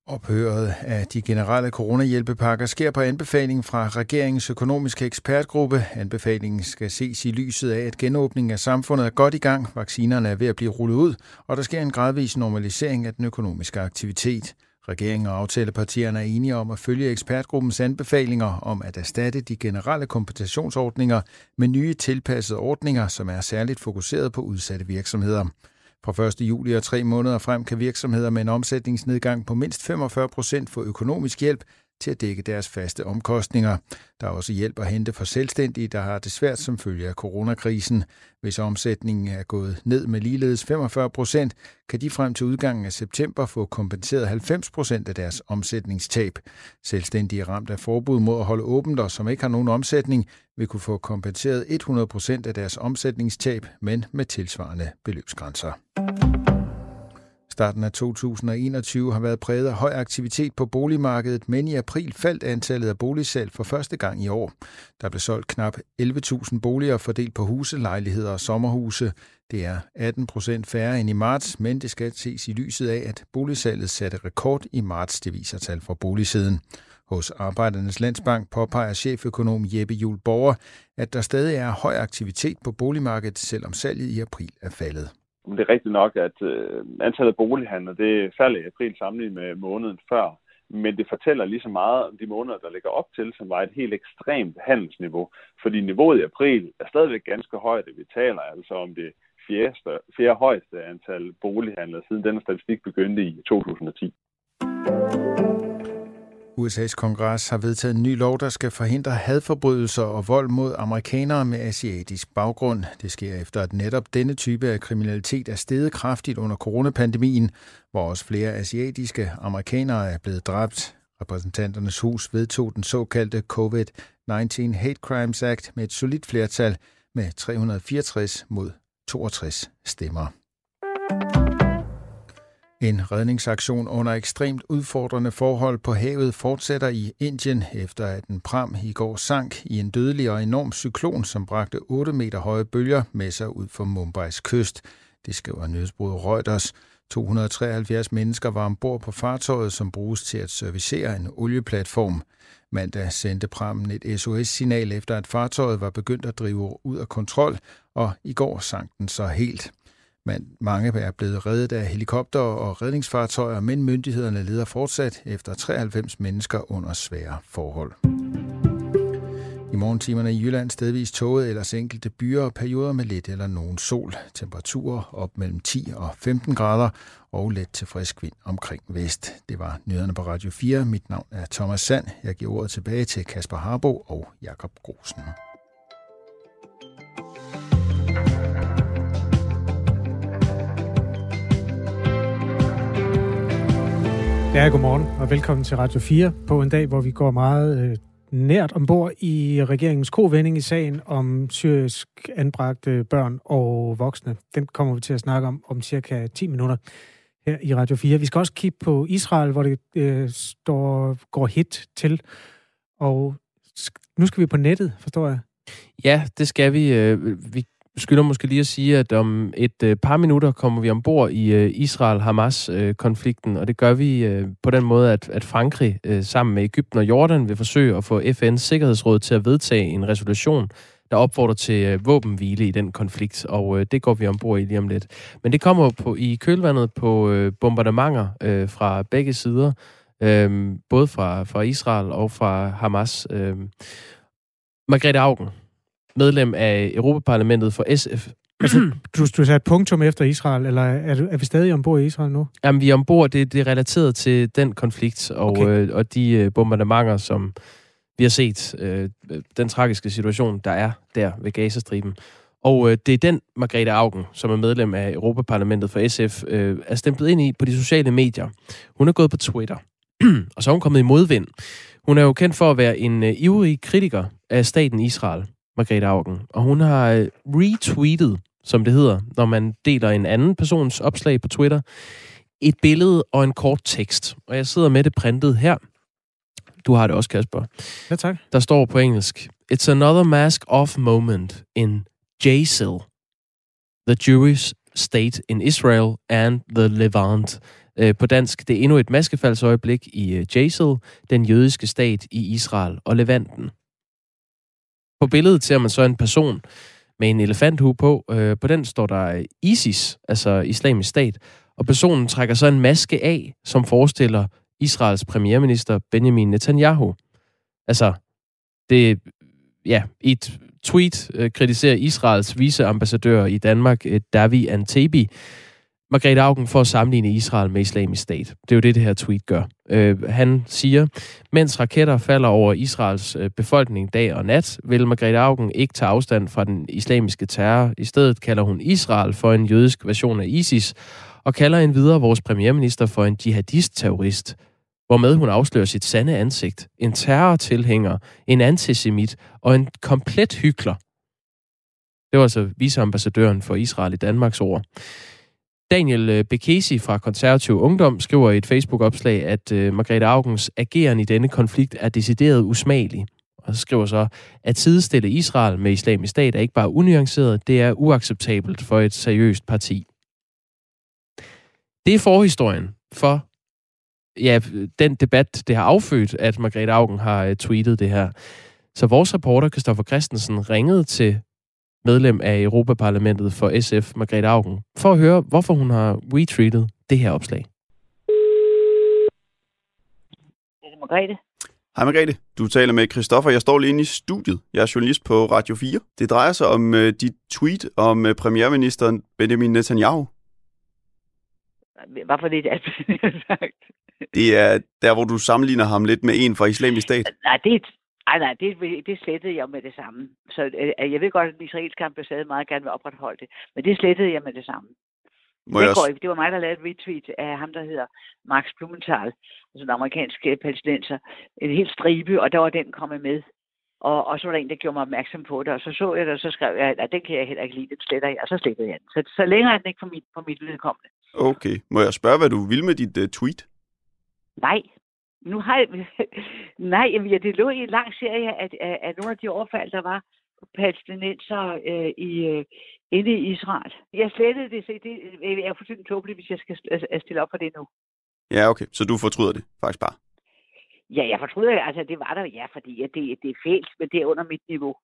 Ophøret af de generelle coronahjælpepakker sker på anbefaling fra regeringens økonomiske ekspertgruppe. Anbefalingen skal ses i lyset af, at genåbningen af samfundet er godt i gang, vaccinerne er ved at blive rullet ud, og der sker en gradvis normalisering af den økonomiske aktivitet. Regeringen og aftalepartierne er enige om at følge ekspertgruppens anbefalinger om at erstatte de generelle kompensationsordninger med nye tilpassede ordninger, som er særligt fokuseret på udsatte virksomheder. Fra 1. juli og tre måneder frem kan virksomheder med en omsætningsnedgang på mindst 45 procent få økonomisk hjælp til at dække deres faste omkostninger. Der er også hjælp at hente for selvstændige, der har det svært som følge af coronakrisen. Hvis omsætningen er gået ned med ligeledes 45 procent, kan de frem til udgangen af september få kompenseret 90 procent af deres omsætningstab. Selvstændige ramt af forbud mod at holde åbent og som ikke har nogen omsætning, vil kunne få kompenseret 100 procent af deres omsætningstab, men med tilsvarende beløbsgrænser. Starten af 2021 har været præget af høj aktivitet på boligmarkedet, men i april faldt antallet af boligsalg for første gang i år. Der blev solgt knap 11.000 boliger fordelt på huse, lejligheder og sommerhuse. Det er 18 procent færre end i marts, men det skal ses i lyset af, at boligsalget satte rekord i marts, det viser tal fra boligsiden. Hos Arbejdernes Landsbank påpeger cheføkonom Jeppe Juhl Borger, at der stadig er høj aktivitet på boligmarkedet, selvom salget i april er faldet. Det er rigtigt nok, at øh, antallet af bolighandler det falder i april sammenlignet med måneden før. Men det fortæller lige så meget om de måneder, der ligger op til, som var et helt ekstremt handelsniveau. Fordi niveauet i april er stadigvæk ganske højt. Vi taler altså om det fjerde, fjerde højeste antal bolighandler, siden denne statistik begyndte i 2010. USA's kongres har vedtaget en ny lov, der skal forhindre hadforbrydelser og vold mod amerikanere med asiatisk baggrund. Det sker efter, at netop denne type af kriminalitet er steget kraftigt under coronapandemien, hvor også flere asiatiske amerikanere er blevet dræbt. Repræsentanternes hus vedtog den såkaldte COVID-19 Hate Crimes Act med et solidt flertal med 364 mod 62 stemmer. En redningsaktion under ekstremt udfordrende forhold på havet fortsætter i Indien, efter at en pram i går sank i en dødelig og enorm cyklon, som bragte 8 meter høje bølger med sig ud for Mumbais kyst. Det skriver nyhedsbruget Reuters. 273 mennesker var ombord på fartøjet, som bruges til at servicere en olieplatform. Mandag sendte prammen et SOS-signal efter, at fartøjet var begyndt at drive ud af kontrol, og i går sank den så helt. Men mange er blevet reddet af helikopter og redningsfartøjer, men myndighederne leder fortsat efter 93 mennesker under svære forhold. I morgentimerne i Jylland stedvis tåget eller enkelte byer og perioder med lidt eller nogen sol. Temperaturer op mellem 10 og 15 grader og let til frisk vind omkring vest. Det var nyhederne på Radio 4. Mit navn er Thomas Sand. Jeg giver ordet tilbage til Kasper Harbo og Jakob Grosen. Ja, godmorgen og velkommen til Radio 4 på en dag, hvor vi går meget øh, nært ombord i regeringens kovending i sagen om syrisk anbragte børn og voksne. Den kommer vi til at snakke om om cirka 10 minutter her i Radio 4. Vi skal også kigge på Israel, hvor det øh, står, går hit til. Og nu skal vi på nettet, forstår jeg. Ja, det skal vi. Øh, vi skylder måske lige at sige, at om et øh, par minutter kommer vi ombord i øh, Israel-Hamas-konflikten, øh, og det gør vi øh, på den måde, at, at Frankrig øh, sammen med Ægypten og Jordan vil forsøge at få FN's Sikkerhedsråd til at vedtage en resolution, der opfordrer til øh, våbenhvile i den konflikt, og det går vi ombord i lige om lidt. Men det kommer på i kølvandet på bombardementer fra begge sider, både fra, fra Israel og fra Hamas. Margrethe Augen, medlem af Europaparlamentet for SF. Altså, du, du sagde punktum efter Israel, eller er, er vi stadig ombord i Israel nu? Jamen, vi er ombord. Det, det er relateret til den konflikt og, okay. øh, og de øh, bombardementer, som Vi har set øh, den tragiske situation, der er der ved Gazastriben. Og øh, det er den, Margrethe Augen, som er medlem af Europaparlamentet for SF, øh, er stemplet ind i på de sociale medier. Hun er gået på Twitter, og så er hun kommet i modvind. Hun er jo kendt for at være en øh, ivrig kritiker af staten Israel, Margrethe Augen. Og hun har øh, retweetet, som det hedder, når man deler en anden persons opslag på Twitter, et billede og en kort tekst. Og jeg sidder med det printet her. Du har det også, Kasper. Ja, tak. Der står på engelsk, It's another mask-off moment in Jasil, the Jewish state in Israel and the Levant. Øh, på dansk, det er endnu et maskefaldsøjeblik i øh, Jasil, den jødiske stat i Israel og Levanten. På billedet ser man så en person med en elefanthue på. Øh, på den står der ISIS, altså islamisk stat, og personen trækker så en maske af, som forestiller Israels premierminister Benjamin Netanyahu. Altså, det, ja, i et tweet øh, kritiserer Israels viceambassadør i Danmark, øh, Davi Antebi, Margrethe Augen for at sammenligne Israel med islamisk stat. Det er jo det, det her tweet gør. Øh, han siger, mens raketter falder over Israels øh, befolkning dag og nat, vil Margrethe Augen ikke tage afstand fra den islamiske terror. I stedet kalder hun Israel for en jødisk version af ISIS, og kalder endvidere vores premierminister for en jihadist-terrorist hvormed hun afslører sit sande ansigt. En terrortilhænger, en antisemit og en komplet hykler. Det var altså viceambassadøren for Israel i Danmarks ord. Daniel øh, Bekesi fra Konservativ Ungdom skriver i et Facebook-opslag, at øh, Margrethe Augens ageren i denne konflikt er decideret usmagelig. Og så skriver så, at sidestille Israel med islamisk stat er ikke bare unuanceret, det er uacceptabelt for et seriøst parti. Det er forhistorien for ja, den debat, det har affødt, at Margrethe Augen har øh, tweetet det her. Så vores reporter, Christoffer Christensen, ringede til medlem af Europaparlamentet for SF, Margrethe Augen, for at høre, hvorfor hun har retweetet det her opslag. Det er Margrethe. Hej Margrethe, du taler med Christoffer. Jeg står lige inde i studiet. Jeg er journalist på Radio 4. Det drejer sig om uh, dit tweet om uh, premierministeren Benjamin Netanyahu. Hvorfor det er det, sagt? Det er der, hvor du sammenligner ham lidt med en fra islamisk stat. Nej, det, ej, nej, det, det slettede jeg med det samme. Så øh, jeg ved godt, at den israelske ambassade meget gerne vil opretholde det, men det slettede jeg med det samme. Må det, også... det var mig, der lavede et retweet af ham, der hedder Max Blumenthal, altså en amerikansk palæstinenser. En helt stribe, og der var den kommet med. Og, og så var der en, der gjorde mig opmærksom på det, og så så jeg det, og så skrev jeg, at den kan jeg heller ikke lide, den sletter jeg, og så slettede jeg den. Så, så længere er den ikke på mit, på mit vedkommende. Okay. Må jeg spørge, hvad du vil med dit uh, tweet? Nej. Nu har jeg... Nej, ja, det lå i en lang serie af, af, af nogle af de overfald, der var på palæstinenser øh, i, øh, inde i Israel. Jeg slettede det, så det jeg er fuldstændig tåbeligt, hvis jeg skal stille op for det nu. Ja, okay. Så du fortryder det faktisk bare? Ja, jeg fortryder altså det var der, ja, fordi det, det er fælt, men det er under mit niveau.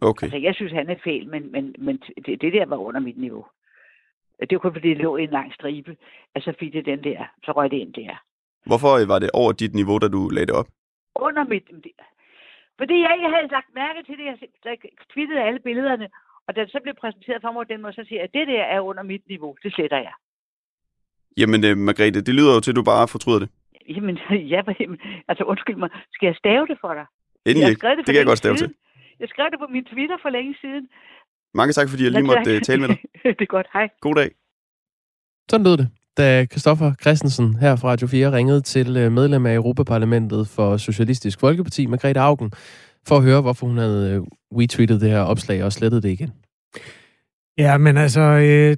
Okay. Altså, jeg synes, han er fæl, men, men, men det, det der var under mit niveau. Det var kun fordi, det lå i en lang stribe, altså fik det den der, så røg det ind der. Hvorfor var det over dit niveau, da du lagde det op? Under mit... Fordi jeg ikke havde lagt mærke til det. Jeg twittede alle billederne, og da det så blev præsenteret for mig, den må så sige, at det der er under mit niveau. Det sletter jeg. Jamen, uh, Margrethe, det lyder jo til, at du bare fortryder det. Jamen, ja, jamen, altså undskyld mig. Skal jeg stave det for dig? Endelig ikke. Det, det kan jeg godt stave siden. til. Jeg skrev det på min Twitter for længe siden. Mange tak, fordi jeg lige måtte uh, tale med dig. det er godt. Hej. God dag. Sådan lød det da Christoffer Christensen her fra Radio 4 ringede til øh, medlem af Europaparlamentet for Socialistisk Folkeparti, Margrethe Augen, for at høre, hvorfor hun havde øh, retweetet det her opslag og slettet det igen. Ja, men altså, øh,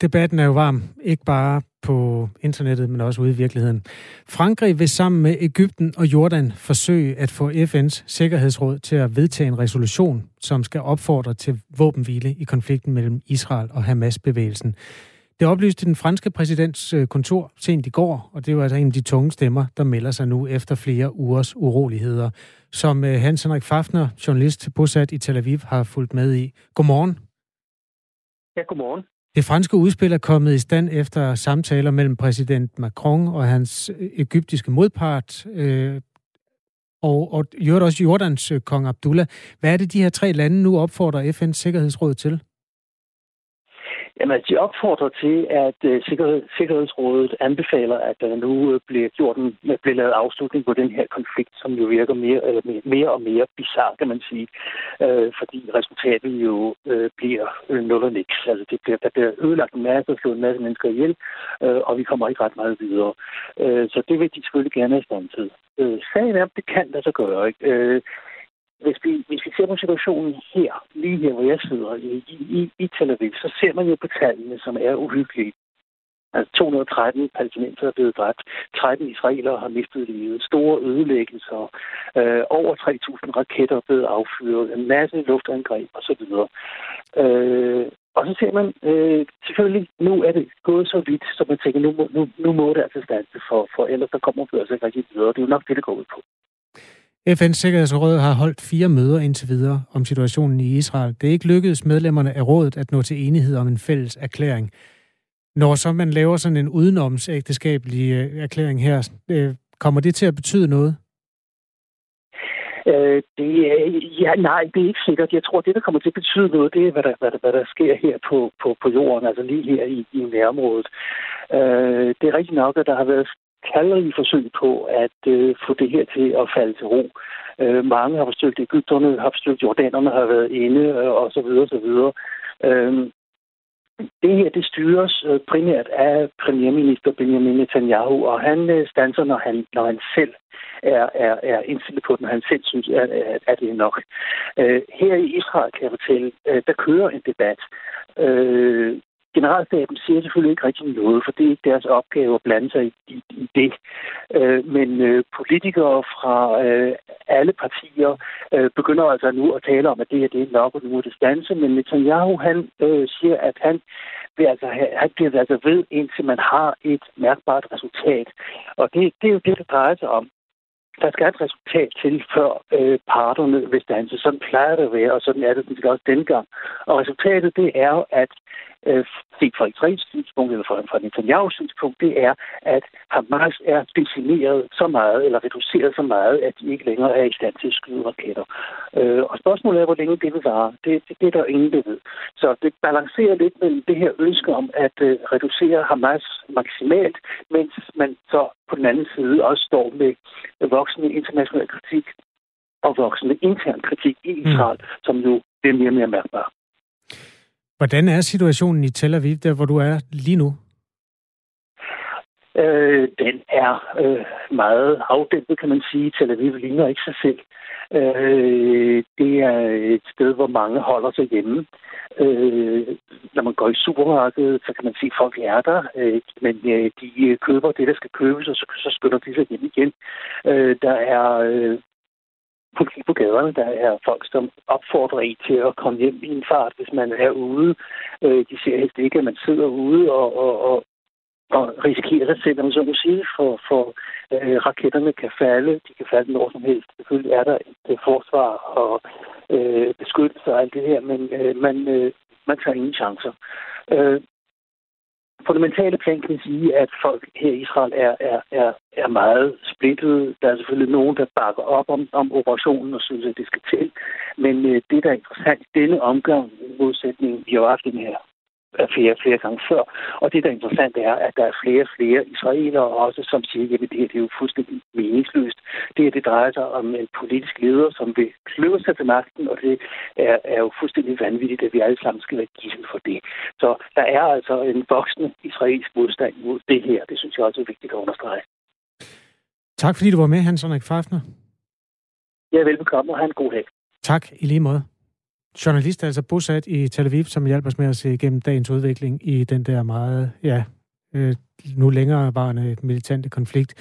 debatten er jo varm. Ikke bare på internettet, men også ude i virkeligheden. Frankrig vil sammen med Ægypten og Jordan forsøge at få FN's Sikkerhedsråd til at vedtage en resolution, som skal opfordre til våbenhvile i konflikten mellem Israel og Hamas-bevægelsen. Det oplyste den franske præsidents øh, kontor sent i går, og det var altså en af de tunge stemmer, der melder sig nu efter flere ugers uroligheder, som øh, Hans Henrik Fafner, journalist bosat i Tel Aviv, har fulgt med i. Godmorgen. Ja, godmorgen. Det franske udspil er kommet i stand efter samtaler mellem præsident Macron og hans øh, egyptiske modpart, øh, og, og også Jordans kong Abdullah. Hvad er det, de her tre lande nu opfordrer FN's Sikkerhedsråd til? Jamen, de opfordrer til, at øh, Sikkerhed, Sikkerhedsrådet anbefaler, at der nu øh, bliver gjort en, bliver lavet afslutning på den her konflikt, som jo virker mere, eller mere og mere bizarre, kan man sige. Øh, fordi resultatet jo øh, bliver øh, nul og niks. Altså, det bliver, der bliver ødelagt en masse og slået en masse mennesker ihjel, øh, og vi kommer ikke ret meget videre. Øh, så det vil de selvfølgelig gerne have stand til. Øh, sagen er, at det kan der så gøre. Ikke? Øh, hvis vi, hvis vi ser på situationen her, lige her, hvor jeg sidder i, i, i Tel Aviv, så ser man jo på tallene, som er uhyggelige. Altså 213 palæstinenser er blevet dræbt, 13 israelere har mistet livet, store ødelæggelser, øh, over 3.000 raketter er blevet affyret, en masse luftangreb osv. Øh, og så ser man, øh, selvfølgelig, nu er det gået så vidt, så man tænker, nu nu, nu må det altså stande for, for ellers der kommer vi altså ikke rigtig videre. Det er jo nok det, det går ud på. FN's Sikkerhedsråd har holdt fire møder indtil videre om situationen i Israel. Det er ikke lykkedes medlemmerne af rådet at nå til enighed om en fælles erklæring. Når så man laver sådan en udenomsægteskabelig øh, erklæring her, øh, kommer det til at betyde noget? Øh, det, ja, nej, det er ikke sikkert. Jeg tror, det, der kommer til at betyde noget, det er, hvad der, hvad der, hvad der sker her på, på, på jorden, altså lige her i, i nærområdet. Øh, det er rigtigt nok, at der har været talrige forsøg på at øh, få det her til at falde til ro. Øh, mange har forsøgt, Ægypterne har forsøgt, Jordanerne har været inde, øh, og så videre, så videre. Øh, det her, det styres øh, primært af premierminister Benjamin Netanyahu, og han øh, stanser, når han, når han selv er, er, er indstillet på den, han selv synes, at, at, at det er nok. Øh, her i Israel, kan jeg fortælle, øh, der kører en debat. Øh, generalstaben siger selvfølgelig ikke rigtig noget, for det er ikke deres opgave at blande sig i, i, i det. Øh, men øh, politikere fra øh, alle partier øh, begynder altså nu at tale om, at det her det er nok, og nu er det stanse. Men Netanyahu, han øh, siger, at han vil altså have, han bliver altså ved, indtil man har et mærkbart resultat. Og det, det er jo det, det drejer sig om der skal et resultat til, før øh, parterne vil danse. Sådan plejer det at være, og sådan er det også dengang. Og resultatet, det er jo, at øh, set fra Israels synspunkt, eller fra, fra Netanyahu's synspunkt, det er, at Hamas er decimeret så meget, eller reduceret så meget, at de ikke længere er i stand til at skyde raketter. Øh, og spørgsmålet er, hvor længe det vil vare. Det, det, det er der ingen, der ved. Så det balancerer lidt mellem det her ønske om at øh, reducere Hamas maksimalt, mens man så på den anden side også står med voksende international kritik og voksende intern kritik i Israel, mm. som jo bliver mere og mere mærkbar. Hvordan er situationen i Tel Aviv, der hvor du er lige nu? Øh, den er øh, meget afdæmpet, kan man sige. Tel Aviv ligner ikke sig selv. Øh, det er et sted, hvor mange holder sig hjemme. Øh, når man går i supermarkedet, så kan man se, at folk er der, øh, men øh, de øh, køber det, der skal købes, og så, så skynder de sig hjem igen. Øh, der er øh, politi på gaderne. Der er folk, som opfordrer en til at komme hjem i en fart, hvis man er ude. Øh, de ser helst ikke, at man sidder ude og, og, og, og risikerer sig selv, om så må sige, for, for øh, raketterne kan falde. De kan falde når som helst. Selvfølgelig er der et øh, forsvar og øh, beskyttelse og alt det her, men øh, man, øh, man tager ingen chancer. Øh, fundamentale plan kan man sige, at folk her i Israel er, er, er, er meget splittet. Der er selvfølgelig nogen, der bakker op om, om operationen og synes, at det skal til. Men øh, det, der er interessant i denne omgang, modsætning, vi har haft den her flere, flere gange før. Og det, der er interessant, er, at der er flere og flere israelere også, som siger, at det her det er jo fuldstændig meningsløst. Det her, det drejer sig om en politisk leder, som vil kløve sig til magten, og det er, er jo fuldstændig vanvittigt, at vi alle sammen skal være gissel for det. Så der er altså en voksende israelsk modstand mod det her. Det synes jeg også er vigtigt at understrege. Tak fordi du var med, Hans Henrik Pfeiffer. Ja, velbekomme, og have en god dag. Tak, i lige måde journalist, altså bosat i Tel Aviv, som hjælper os med at se igennem dagens udvikling i den der meget, ja, øh, nu længerevarende militante konflikt.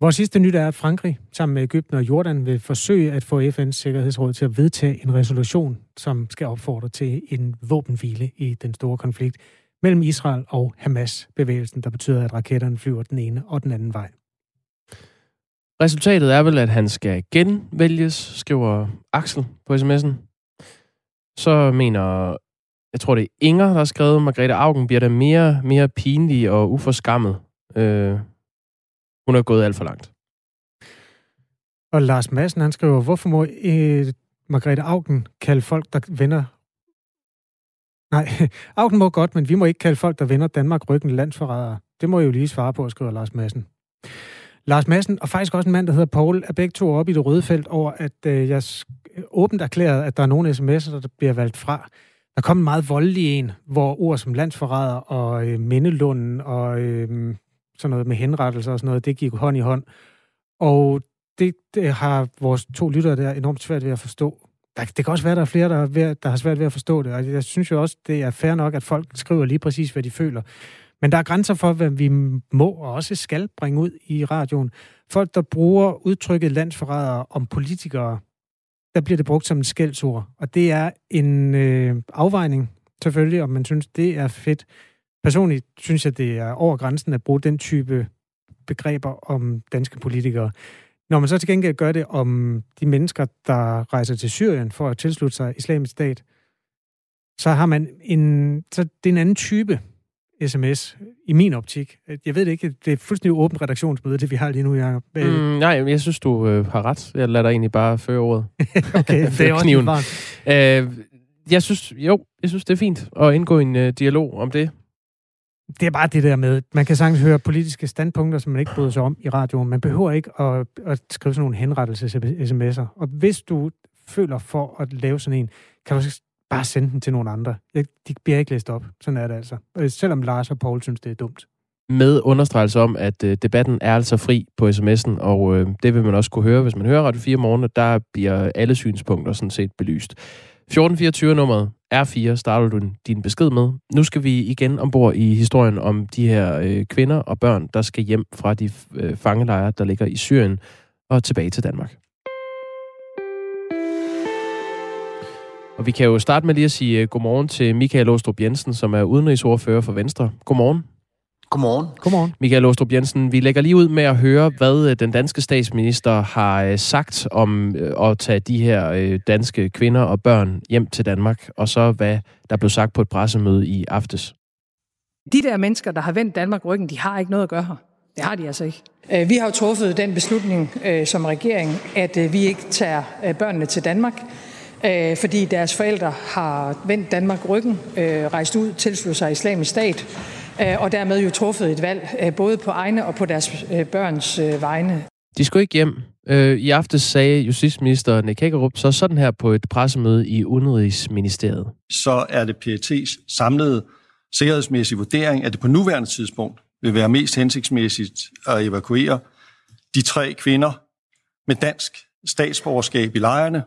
Vores sidste nyt er, at Frankrig sammen med Ægypten og Jordan vil forsøge at få FN's Sikkerhedsråd til at vedtage en resolution, som skal opfordre til en våbenhvile i den store konflikt mellem Israel og Hamas-bevægelsen, der betyder, at raketterne flyver den ene og den anden vej. Resultatet er vel, at han skal genvælges, skriver Axel på sms'en. Så mener, jeg tror det er Inger, der har skrevet, Margrethe Augen bliver der mere, mere pinlig og uforskammet. Øh, hun er gået alt for langt. Og Lars Madsen, han skriver, hvorfor må øh, Margrethe Augen kalde folk, der vender Nej, Augen må godt, men vi må ikke kalde folk, der vender Danmark ryggen landsforrædere. Det må jeg jo lige svare på, skriver Lars Madsen. Lars Madsen, og faktisk også en mand, der hedder Paul, er begge to oppe i det røde felt over, at øh, jeg åbent erklæret, at der er nogle sms'er, der bliver valgt fra. Der kom en meget voldelig en, hvor ord som landsforræder og øh, mindelunden og øh, sådan noget med henrettelser og sådan noget, det gik hånd i hånd. Og det, det har vores to lyttere der enormt svært ved at forstå. Der, det kan også være, at der er flere, der, er ved, der har svært ved at forstå det. Og jeg synes jo også, det er fair nok, at folk skriver lige præcis, hvad de føler. Men der er grænser for, hvad vi må og også skal bringe ud i radioen. Folk, der bruger udtrykket landsforrædere om politikere, der bliver det brugt som et skældsord. Og det er en øh, afvejning, selvfølgelig, om man synes, det er fedt. Personligt synes jeg, det er over grænsen at bruge den type begreber om danske politikere. Når man så til gengæld gør det om de mennesker, der rejser til Syrien for at tilslutte sig islamisk stat, så har man en, så det er en anden type sms i min optik. Jeg ved det ikke, det er fuldstændig åbent redaktionsmøde, det vi har lige nu, Jacob. Mm, nej, jeg synes, du øh, har ret. Jeg lader dig egentlig bare føre ordet. okay, det er også kniven. Øh, jeg synes, jo, jeg synes, det er fint at indgå en uh, dialog om det. Det er bare det der med, man kan sagtens høre politiske standpunkter, som man ikke bryder sig om i radioen. Man behøver ikke at, at skrive sådan nogle henrettelses-sms'er. Og hvis du føler for at lave sådan en, kan du bare sende den til nogle andre. Jeg, de bliver ikke læst op. Sådan er det altså. Selvom Lars og Paul synes, det er dumt. Med understregelse om, at øh, debatten er altså fri på sms'en, og øh, det vil man også kunne høre, hvis man hører Radio 4 morgen, der bliver alle synspunkter sådan set belyst. 1424-nummeret R4 starter du din besked med. Nu skal vi igen ombord i historien om de her øh, kvinder og børn, der skal hjem fra de øh, fangelejre, der ligger i Syrien, og tilbage til Danmark. Og vi kan jo starte med lige at sige uh, godmorgen til Michael Åstrup Jensen, som er udenrigsordfører for Venstre. Godmorgen. Godmorgen. Godmorgen. Michael Åstrup Jensen, vi lægger lige ud med at høre, hvad uh, den danske statsminister har uh, sagt om at tage de her danske kvinder og børn hjem til Danmark, og så hvad der blev sagt på et pressemøde i aftes. De der mennesker, der har vendt Danmark ryggen, de har ikke noget at gøre her. Det har de altså ikke. Vi har jo truffet den beslutning som regering, at vi ikke tager børnene til Danmark øh, fordi deres forældre har vendt Danmark ryggen, øh, rejst ud, tilsluttet sig islamisk stat, øh, og dermed jo truffet et valg, øh, både på egne og på deres øh, børns øh, vegne. De skulle ikke hjem. Øh, I aftes sagde justitsminister Nick Hækkerup så sådan her på et pressemøde i Udenrigsministeriet. Så er det PET's samlede sikkerhedsmæssige vurdering, at det på nuværende tidspunkt vil være mest hensigtsmæssigt at evakuere de tre kvinder med dansk statsborgerskab i lejrene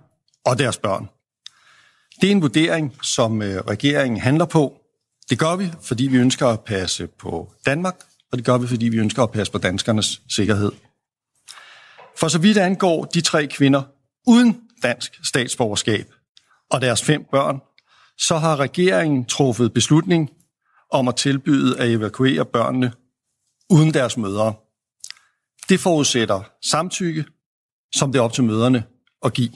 og deres børn. Det er en vurdering, som øh, regeringen handler på. Det gør vi, fordi vi ønsker at passe på Danmark, og det gør vi, fordi vi ønsker at passe på danskernes sikkerhed. For så vidt angår de tre kvinder uden dansk statsborgerskab og deres fem børn, så har regeringen truffet beslutning om at tilbyde at evakuere børnene uden deres mødre. Det forudsætter samtykke, som det er op til møderne at give.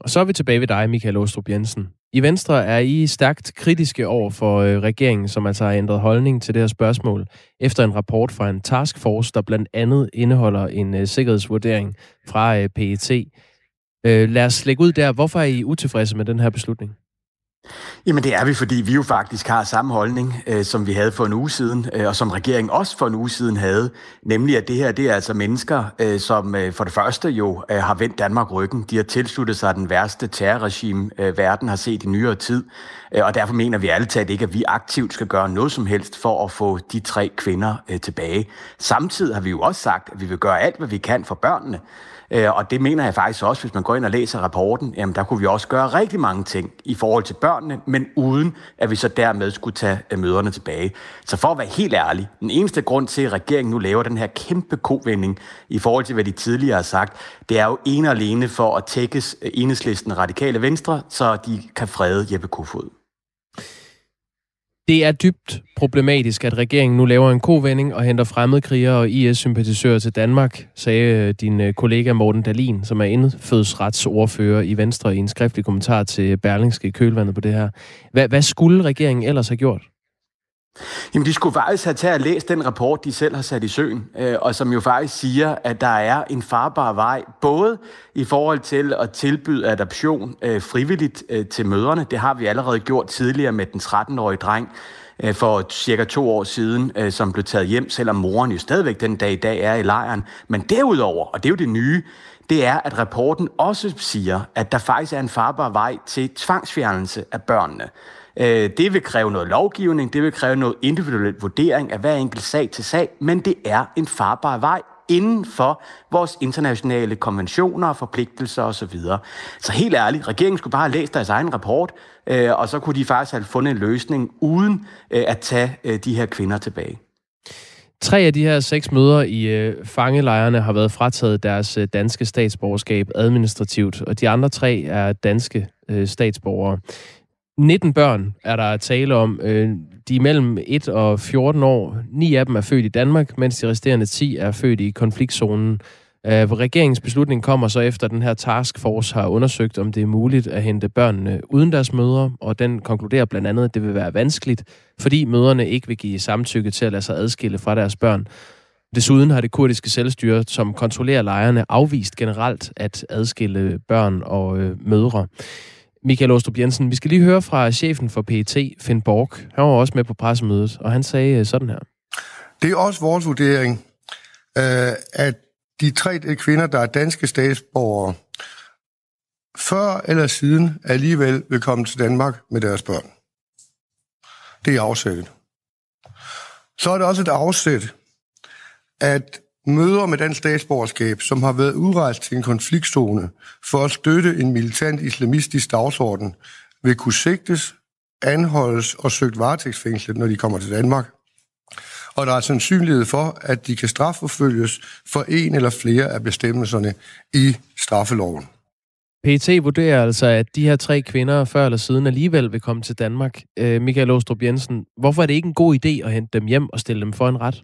Og så er vi tilbage ved dig, Michael Åstrup Jensen. I Venstre er I stærkt kritiske over for øh, regeringen, som altså har ændret holdning til det her spørgsmål, efter en rapport fra en taskforce, der blandt andet indeholder en øh, sikkerhedsvurdering fra øh, PET. Øh, lad os lægge ud der. Hvorfor er I utilfredse med den her beslutning? Jamen det er vi, fordi vi jo faktisk har samme holdning, øh, som vi havde for en uge siden, øh, og som regeringen også for en uge siden havde, nemlig at det her det er altså mennesker, øh, som øh, for det første jo øh, har vendt Danmark ryggen. De har tilsluttet sig den værste terrorregime, øh, verden har set i nyere tid, øh, og derfor mener vi alle talt ikke, at vi aktivt skal gøre noget som helst for at få de tre kvinder øh, tilbage. Samtidig har vi jo også sagt, at vi vil gøre alt, hvad vi kan for børnene, Øh, og det mener jeg faktisk også, hvis man går ind og læser rapporten, jamen der kunne vi også gøre rigtig mange ting i forhold til børnene, men uden at vi så dermed skulle tage øh, møderne tilbage. Så for at være helt ærlig, den eneste grund til, at regeringen nu laver den her kæmpe kovending i forhold til, hvad de tidligere har sagt, det er jo en og alene for at tækkes øh, enhedslisten radikale venstre, så de kan frede Jeppe Kofod. Det er dybt problematisk, at regeringen nu laver en kovending og henter fremmedkrigere og IS-sympatisører til Danmark, sagde øh, din øh, kollega Morten Dalin, som er indfødsretsordfører i Venstre i en skriftlig kommentar til Berlingske i kølvandet på det her. Hvad, hvad skulle regeringen ellers have gjort? Jamen, de skulle faktisk have taget og læst den rapport, de selv har sat i søen, øh, og som jo faktisk siger, at der er en farbar vej, både i forhold til at tilbyde adoption øh, frivilligt øh, til mødrene. Det har vi allerede gjort tidligere med den 13-årige dreng øh, for cirka to år siden, øh, som blev taget hjem, selvom moren jo stadigvæk den dag i dag er i lejren. Men derudover, og det er jo det nye, det er, at rapporten også siger, at der faktisk er en farbar vej til tvangsfjernelse af børnene. Øh, det vil kræve noget lovgivning, det vil kræve noget individuel vurdering af hver enkelt sag til sag, men det er en farbar vej inden for vores internationale konventioner og forpligtelser osv. Så helt ærligt, regeringen skulle bare have læst deres egen rapport, øh, og så kunne de faktisk have fundet en løsning uden øh, at tage øh, de her kvinder tilbage. Tre af de her seks mødre i øh, fangelejrene har været frataget deres øh, danske statsborgerskab administrativt, og de andre tre er danske øh, statsborgere. 19 børn er der tale om. Øh, de er mellem 1 og 14 år. Ni af dem er født i Danmark, mens de resterende 10 er født i konfliktzonen. Øh, regeringens beslutning kommer så efter, at den her taskforce har undersøgt, om det er muligt at hente børnene uden deres mødre, og den konkluderer blandt andet, at det vil være vanskeligt, fordi mødrene ikke vil give samtykke til at lade sig adskille fra deres børn. Desuden har det kurdiske selvstyre, som kontrollerer lejrene, afvist generelt at adskille børn og øh, mødre. Michael Åstrup Jensen, vi skal lige høre fra chefen for PET, Finn Borg. Han var også med på pressemødet, og han sagde øh, sådan her. Det er også vores vurdering, øh, at de tre kvinder, der er danske statsborgere, før eller siden alligevel vil komme til Danmark med deres børn. Det er afsættet. Så er det også et afsæt, at møder med dansk statsborgerskab, som har været udrejst til en konfliktzone for at støtte en militant islamistisk dagsorden, vil kunne sigtes, anholdes og søgt varetægtsfængslet, når de kommer til Danmark. Og der er sandsynlighed for, at de kan strafforfølges for en eller flere af bestemmelserne i straffeloven. PET vurderer altså, at de her tre kvinder før eller siden alligevel vil komme til Danmark. Øh, Michael Åstrup Jensen, hvorfor er det ikke en god idé at hente dem hjem og stille dem for en ret?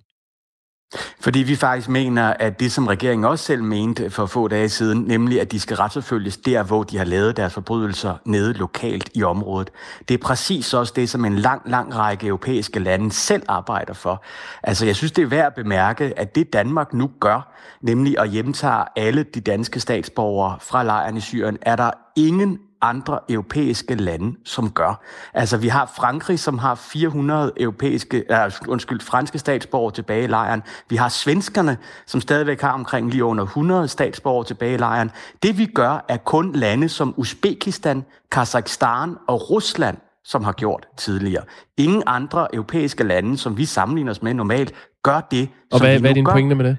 Fordi vi faktisk mener, at det, som regeringen også selv mente for få dage siden, nemlig at de skal retsforfølges der, hvor de har lavet deres forbrydelser nede lokalt i området. Det er præcis også det, som en lang, lang række europæiske lande selv arbejder for. Altså, jeg synes, det er værd at bemærke, at det Danmark nu gør, nemlig at hjemtage alle de danske statsborgere fra lejren i Syrien, er der ingen andre europæiske lande, som gør. Altså, vi har Frankrig, som har 400 europæiske, uh, undskyld, franske statsborgere tilbage i lejren. Vi har svenskerne, som stadigvæk har omkring lige under 100 statsborgere tilbage i lejren. Det vi gør, er kun lande som Uzbekistan, Kazakhstan og Rusland, som har gjort tidligere. Ingen andre europæiske lande, som vi sammenligner os med normalt, gør det, Og som hvad, vi hvad er din gør. pointe med det?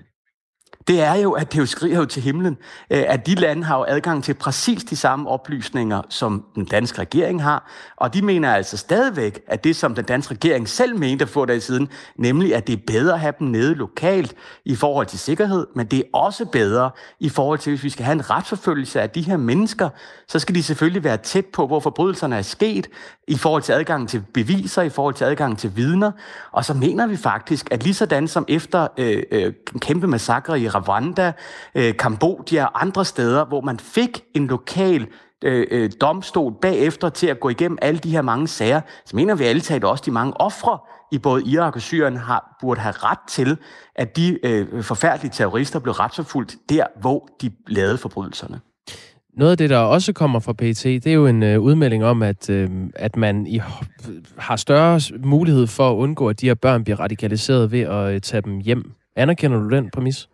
Det er jo, at det jo skriger jo til himlen, øh, at de lande har jo adgang til præcis de samme oplysninger, som den danske regering har, og de mener altså stadigvæk, at det, som den danske regering selv mente for dage siden, nemlig at det er bedre at have dem nede lokalt i forhold til sikkerhed, men det er også bedre i forhold til, hvis vi skal have en retsforfølgelse af de her mennesker, så skal de selvfølgelig være tæt på, hvor forbrydelserne er sket, i forhold til adgang til beviser, i forhold til adgang til vidner, og så mener vi faktisk, at lige sådan som efter øh, øh, kæmpe massakre i Rwanda, øh, Kambodja og andre steder, hvor man fik en lokal øh, øh, domstol bagefter til at gå igennem alle de her mange sager, så mener vi alle taget også, de mange ofre i både Irak og Syrien har, burde have ret til, at de øh, forfærdelige terrorister blev retsforfulgt der, hvor de lavede forbrydelserne. Noget af det, der også kommer fra PT, det er jo en øh, udmelding om, at, øh, at man i, har større mulighed for at undgå, at de her børn bliver radikaliseret ved at øh, tage dem hjem. Anerkender du den præmis?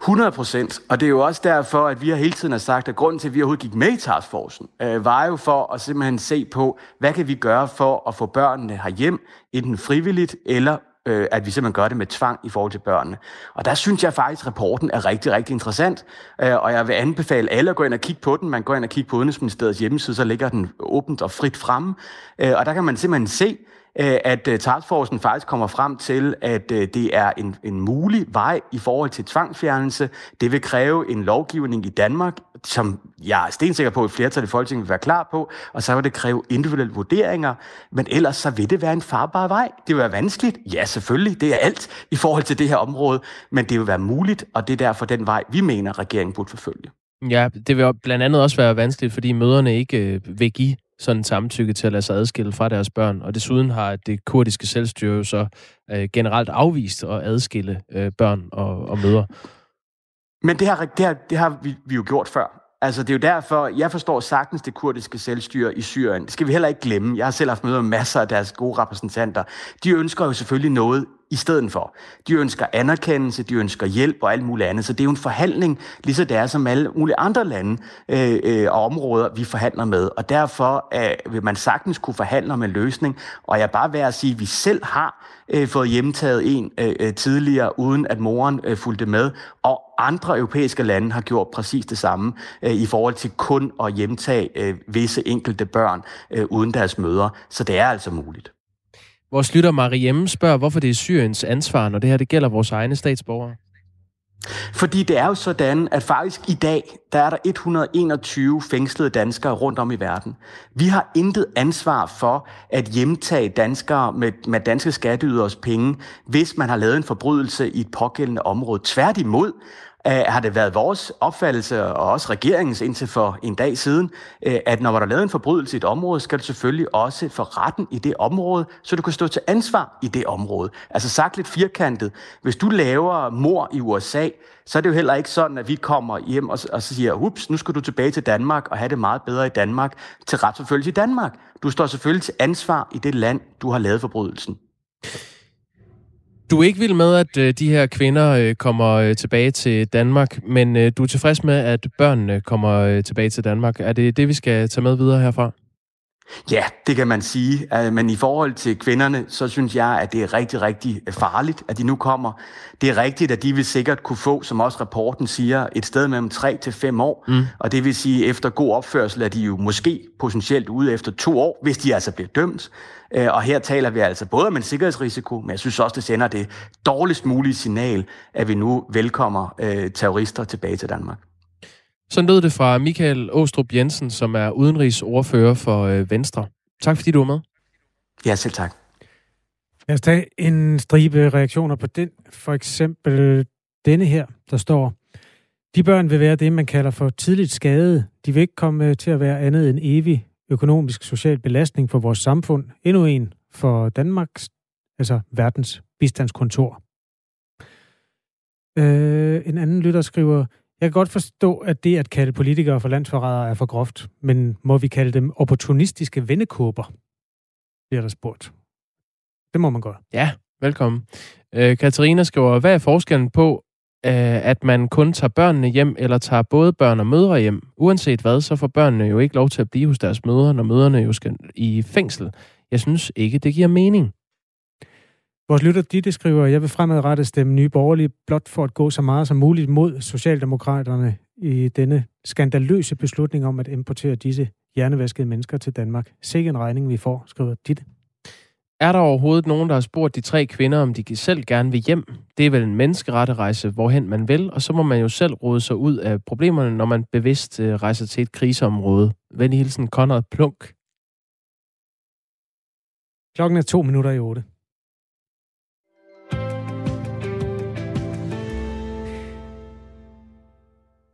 100 procent. Og det er jo også derfor, at vi har hele tiden har sagt, at grunden til, at vi overhovedet gik med i taskforcen, øh, var jo for at simpelthen se på, hvad kan vi gøre for at få børnene herhjem, enten frivilligt eller øh, at vi simpelthen gør det med tvang i forhold til børnene. Og der synes jeg faktisk, at rapporten er rigtig, rigtig interessant, øh, og jeg vil anbefale alle at gå ind og kigge på den. Man går ind og kigger på Udenrigsministeriets hjemmeside, så ligger den åbent og frit fremme, øh, og der kan man simpelthen se, Øh, at øh, taskforcen faktisk kommer frem til, at øh, det er en, en mulig vej i forhold til tvangfjernelse. Det vil kræve en lovgivning i Danmark, som jeg er stensikker på, at et flertal i Folketinget vil være klar på, og så vil det kræve individuelle vurderinger, men ellers så vil det være en farbar vej. Det vil være vanskeligt, ja selvfølgelig, det er alt i forhold til det her område, men det vil være muligt, og det er derfor den vej, vi mener, regeringen burde forfølge. Ja, det vil blandt andet også være vanskeligt, fordi møderne ikke øh, vil give sådan samtykke til at lade sig adskille fra deres børn. Og desuden har det kurdiske selvstyre jo så øh, generelt afvist at adskille øh, børn og, og mødre. Men det har, det har, det har vi, vi jo gjort før. Altså, det er jo derfor, jeg forstår sagtens det kurdiske selvstyre i Syrien. Det skal vi heller ikke glemme. Jeg har selv haft møder med masser af deres gode repræsentanter. De ønsker jo selvfølgelig noget i stedet for. De ønsker anerkendelse, de ønsker hjælp og alt muligt andet. Så det er jo en forhandling, ligesom det er som alle mulige andre lande øh, øh, og områder, vi forhandler med. Og derfor øh, vil man sagtens kunne forhandle om en løsning. Og jeg bare ved at sige, at vi selv har øh, fået hjemtaget en øh, øh, tidligere, uden at moren øh, fulgte med. Og andre europæiske lande har gjort præcis det samme øh, i forhold til kun at hjemtage øh, visse enkelte børn øh, uden deres mødre. Så det er altså muligt. Vores lytter Mariemme spørger, hvorfor det er Syriens ansvar, når det her det gælder vores egne statsborgere. Fordi det er jo sådan, at faktisk i dag, der er der 121 fængslede danskere rundt om i verden. Vi har intet ansvar for at hjemtage danskere med, med danske skatteyderes penge, hvis man har lavet en forbrydelse i et pågældende område. Tværtimod Øh, har det været vores opfattelse, og også regeringens indtil for en dag siden, øh, at når der er lavet en forbrydelse i et område, skal du selvfølgelig også få retten i det område, så du kan stå til ansvar i det område. Altså sagt lidt firkantet, hvis du laver mor i USA, så er det jo heller ikke sådan, at vi kommer hjem og, og siger, ups, nu skal du tilbage til Danmark og have det meget bedre i Danmark til retsforfølgelse i Danmark. Du står selvfølgelig til ansvar i det land, du har lavet forbrydelsen. Du er ikke vild med, at øh, de her kvinder øh, kommer øh, tilbage til Danmark, men øh, du er tilfreds med, at børnene kommer øh, tilbage til Danmark. Er det det, vi skal tage med videre herfra? Ja, det kan man sige. Øh, men i forhold til kvinderne, så synes jeg, at det er rigtig, rigtig farligt, at de nu kommer. Det er rigtigt, at de vil sikkert kunne få, som også rapporten siger, et sted mellem 3 til 5 år. Mm. Og det vil sige, at efter god opførsel er de jo måske potentielt ude efter to år, hvis de altså bliver dømt. Øh, og her taler vi altså både om en sikkerhedsrisiko, men jeg synes også, det sender det dårligst mulige signal, at vi nu velkommer øh, terrorister tilbage til Danmark. Så lød det fra Michael Åstrup Jensen, som er udenrigsordfører for øh, Venstre. Tak fordi du var med. Ja, selv tak. Lad os tage en stribe reaktioner på den. For eksempel denne her, der står, de børn vil være det, man kalder for tidligt skade. De vil ikke komme til at være andet end evig økonomisk social belastning for vores samfund. Endnu en for Danmarks, altså verdens bistandskontor. Øh, en anden lytter skriver, jeg kan godt forstå, at det at kalde politikere for landsforrædere er for groft, men må vi kalde dem opportunistiske vendekåber? Bliver der spurgt. Det må man godt. Ja, velkommen. Øh, Katarina skriver, hvad er forskellen på, øh, at man kun tager børnene hjem, eller tager både børn og mødre hjem? Uanset hvad, så får børnene jo ikke lov til at blive hos deres mødre, når mødrene jo skal i fængsel. Jeg synes ikke, det giver mening. Vores lytter Ditte skriver, jeg vil fremadrettet stemme nye borgerlige blot for at gå så meget som muligt mod Socialdemokraterne i denne skandaløse beslutning om at importere disse hjernevaskede mennesker til Danmark. Sikke en regning, vi får, skriver Ditte. Er der overhovedet nogen, der har spurgt de tre kvinder, om de selv gerne vil hjem? Det er vel en menneskeretterejse, hvorhen man vil, og så må man jo selv råde sig ud af problemerne, når man bevidst øh, rejser til et kriseområde. Venlig hilsen, Conrad Plunk. Klokken er to minutter i otte.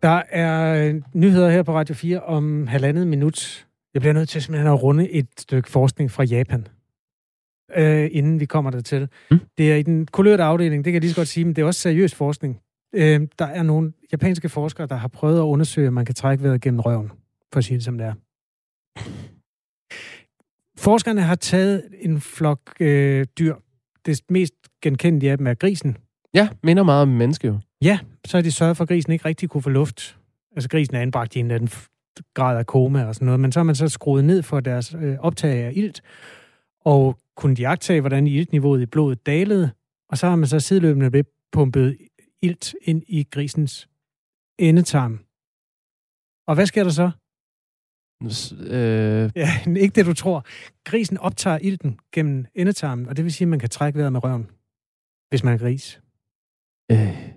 Der er nyheder her på Radio 4 om halvandet minut. Jeg bliver nødt til simpelthen at runde et stykke forskning fra Japan, øh, inden vi kommer dertil. Mm. Det er i den kulørte afdeling, det kan jeg lige så godt sige, men det er også seriøs forskning. Øh, der er nogle japanske forskere, der har prøvet at undersøge, om man kan trække vejret gennem røven, for at sige det som det er. Forskerne har taget en flok øh, dyr. Det mest genkendelige af dem er grisen. Ja, minder meget om menneske jo. Ja, så har de sørget for, at grisen ikke rigtig kunne få luft. Altså grisen er anbragt i en eller anden grad af koma og sådan noget, men så har man så skruet ned for deres øh, optag af ilt, og kunne de agtage, hvordan iltniveauet i blodet dalede, og så har man så sideløbende ved pumpet ilt ind i grisens endetarm. Og hvad sker der så? Øh... Ja, ikke det, du tror. Grisen optager ilten gennem endetarmen, og det vil sige, at man kan trække vejret med røven, hvis man er gris. Øh,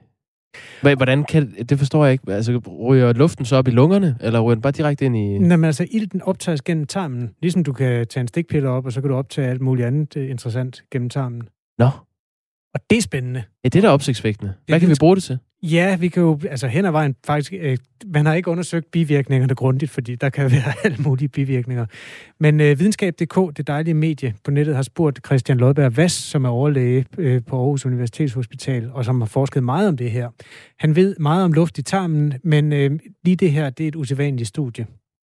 Hvordan kan, det forstår jeg ikke. Altså, ryger luften så op i lungerne, eller ryger den bare direkte ind i... Nej, men altså, ilten optages gennem tarmen. Ligesom du kan tage en stikpille op, og så kan du optage alt muligt andet øh, interessant gennem tarmen. Nå. Og det er spændende. Ja, det er da opsigtsvækkende. Hvad kan vi bruge det til? Ja, vi kan jo, altså hen ad vejen faktisk, øh, man har ikke undersøgt bivirkningerne grundigt, fordi der kan være alle mulige bivirkninger. Men øh, videnskab.dk, det dejlige medie på nettet, har spurgt Christian Lodberg Vass, som er overlæge øh, på Aarhus Universitetshospital, og som har forsket meget om det her. Han ved meget om luft i tarmen, men øh, lige det her, det er et usædvanligt studie.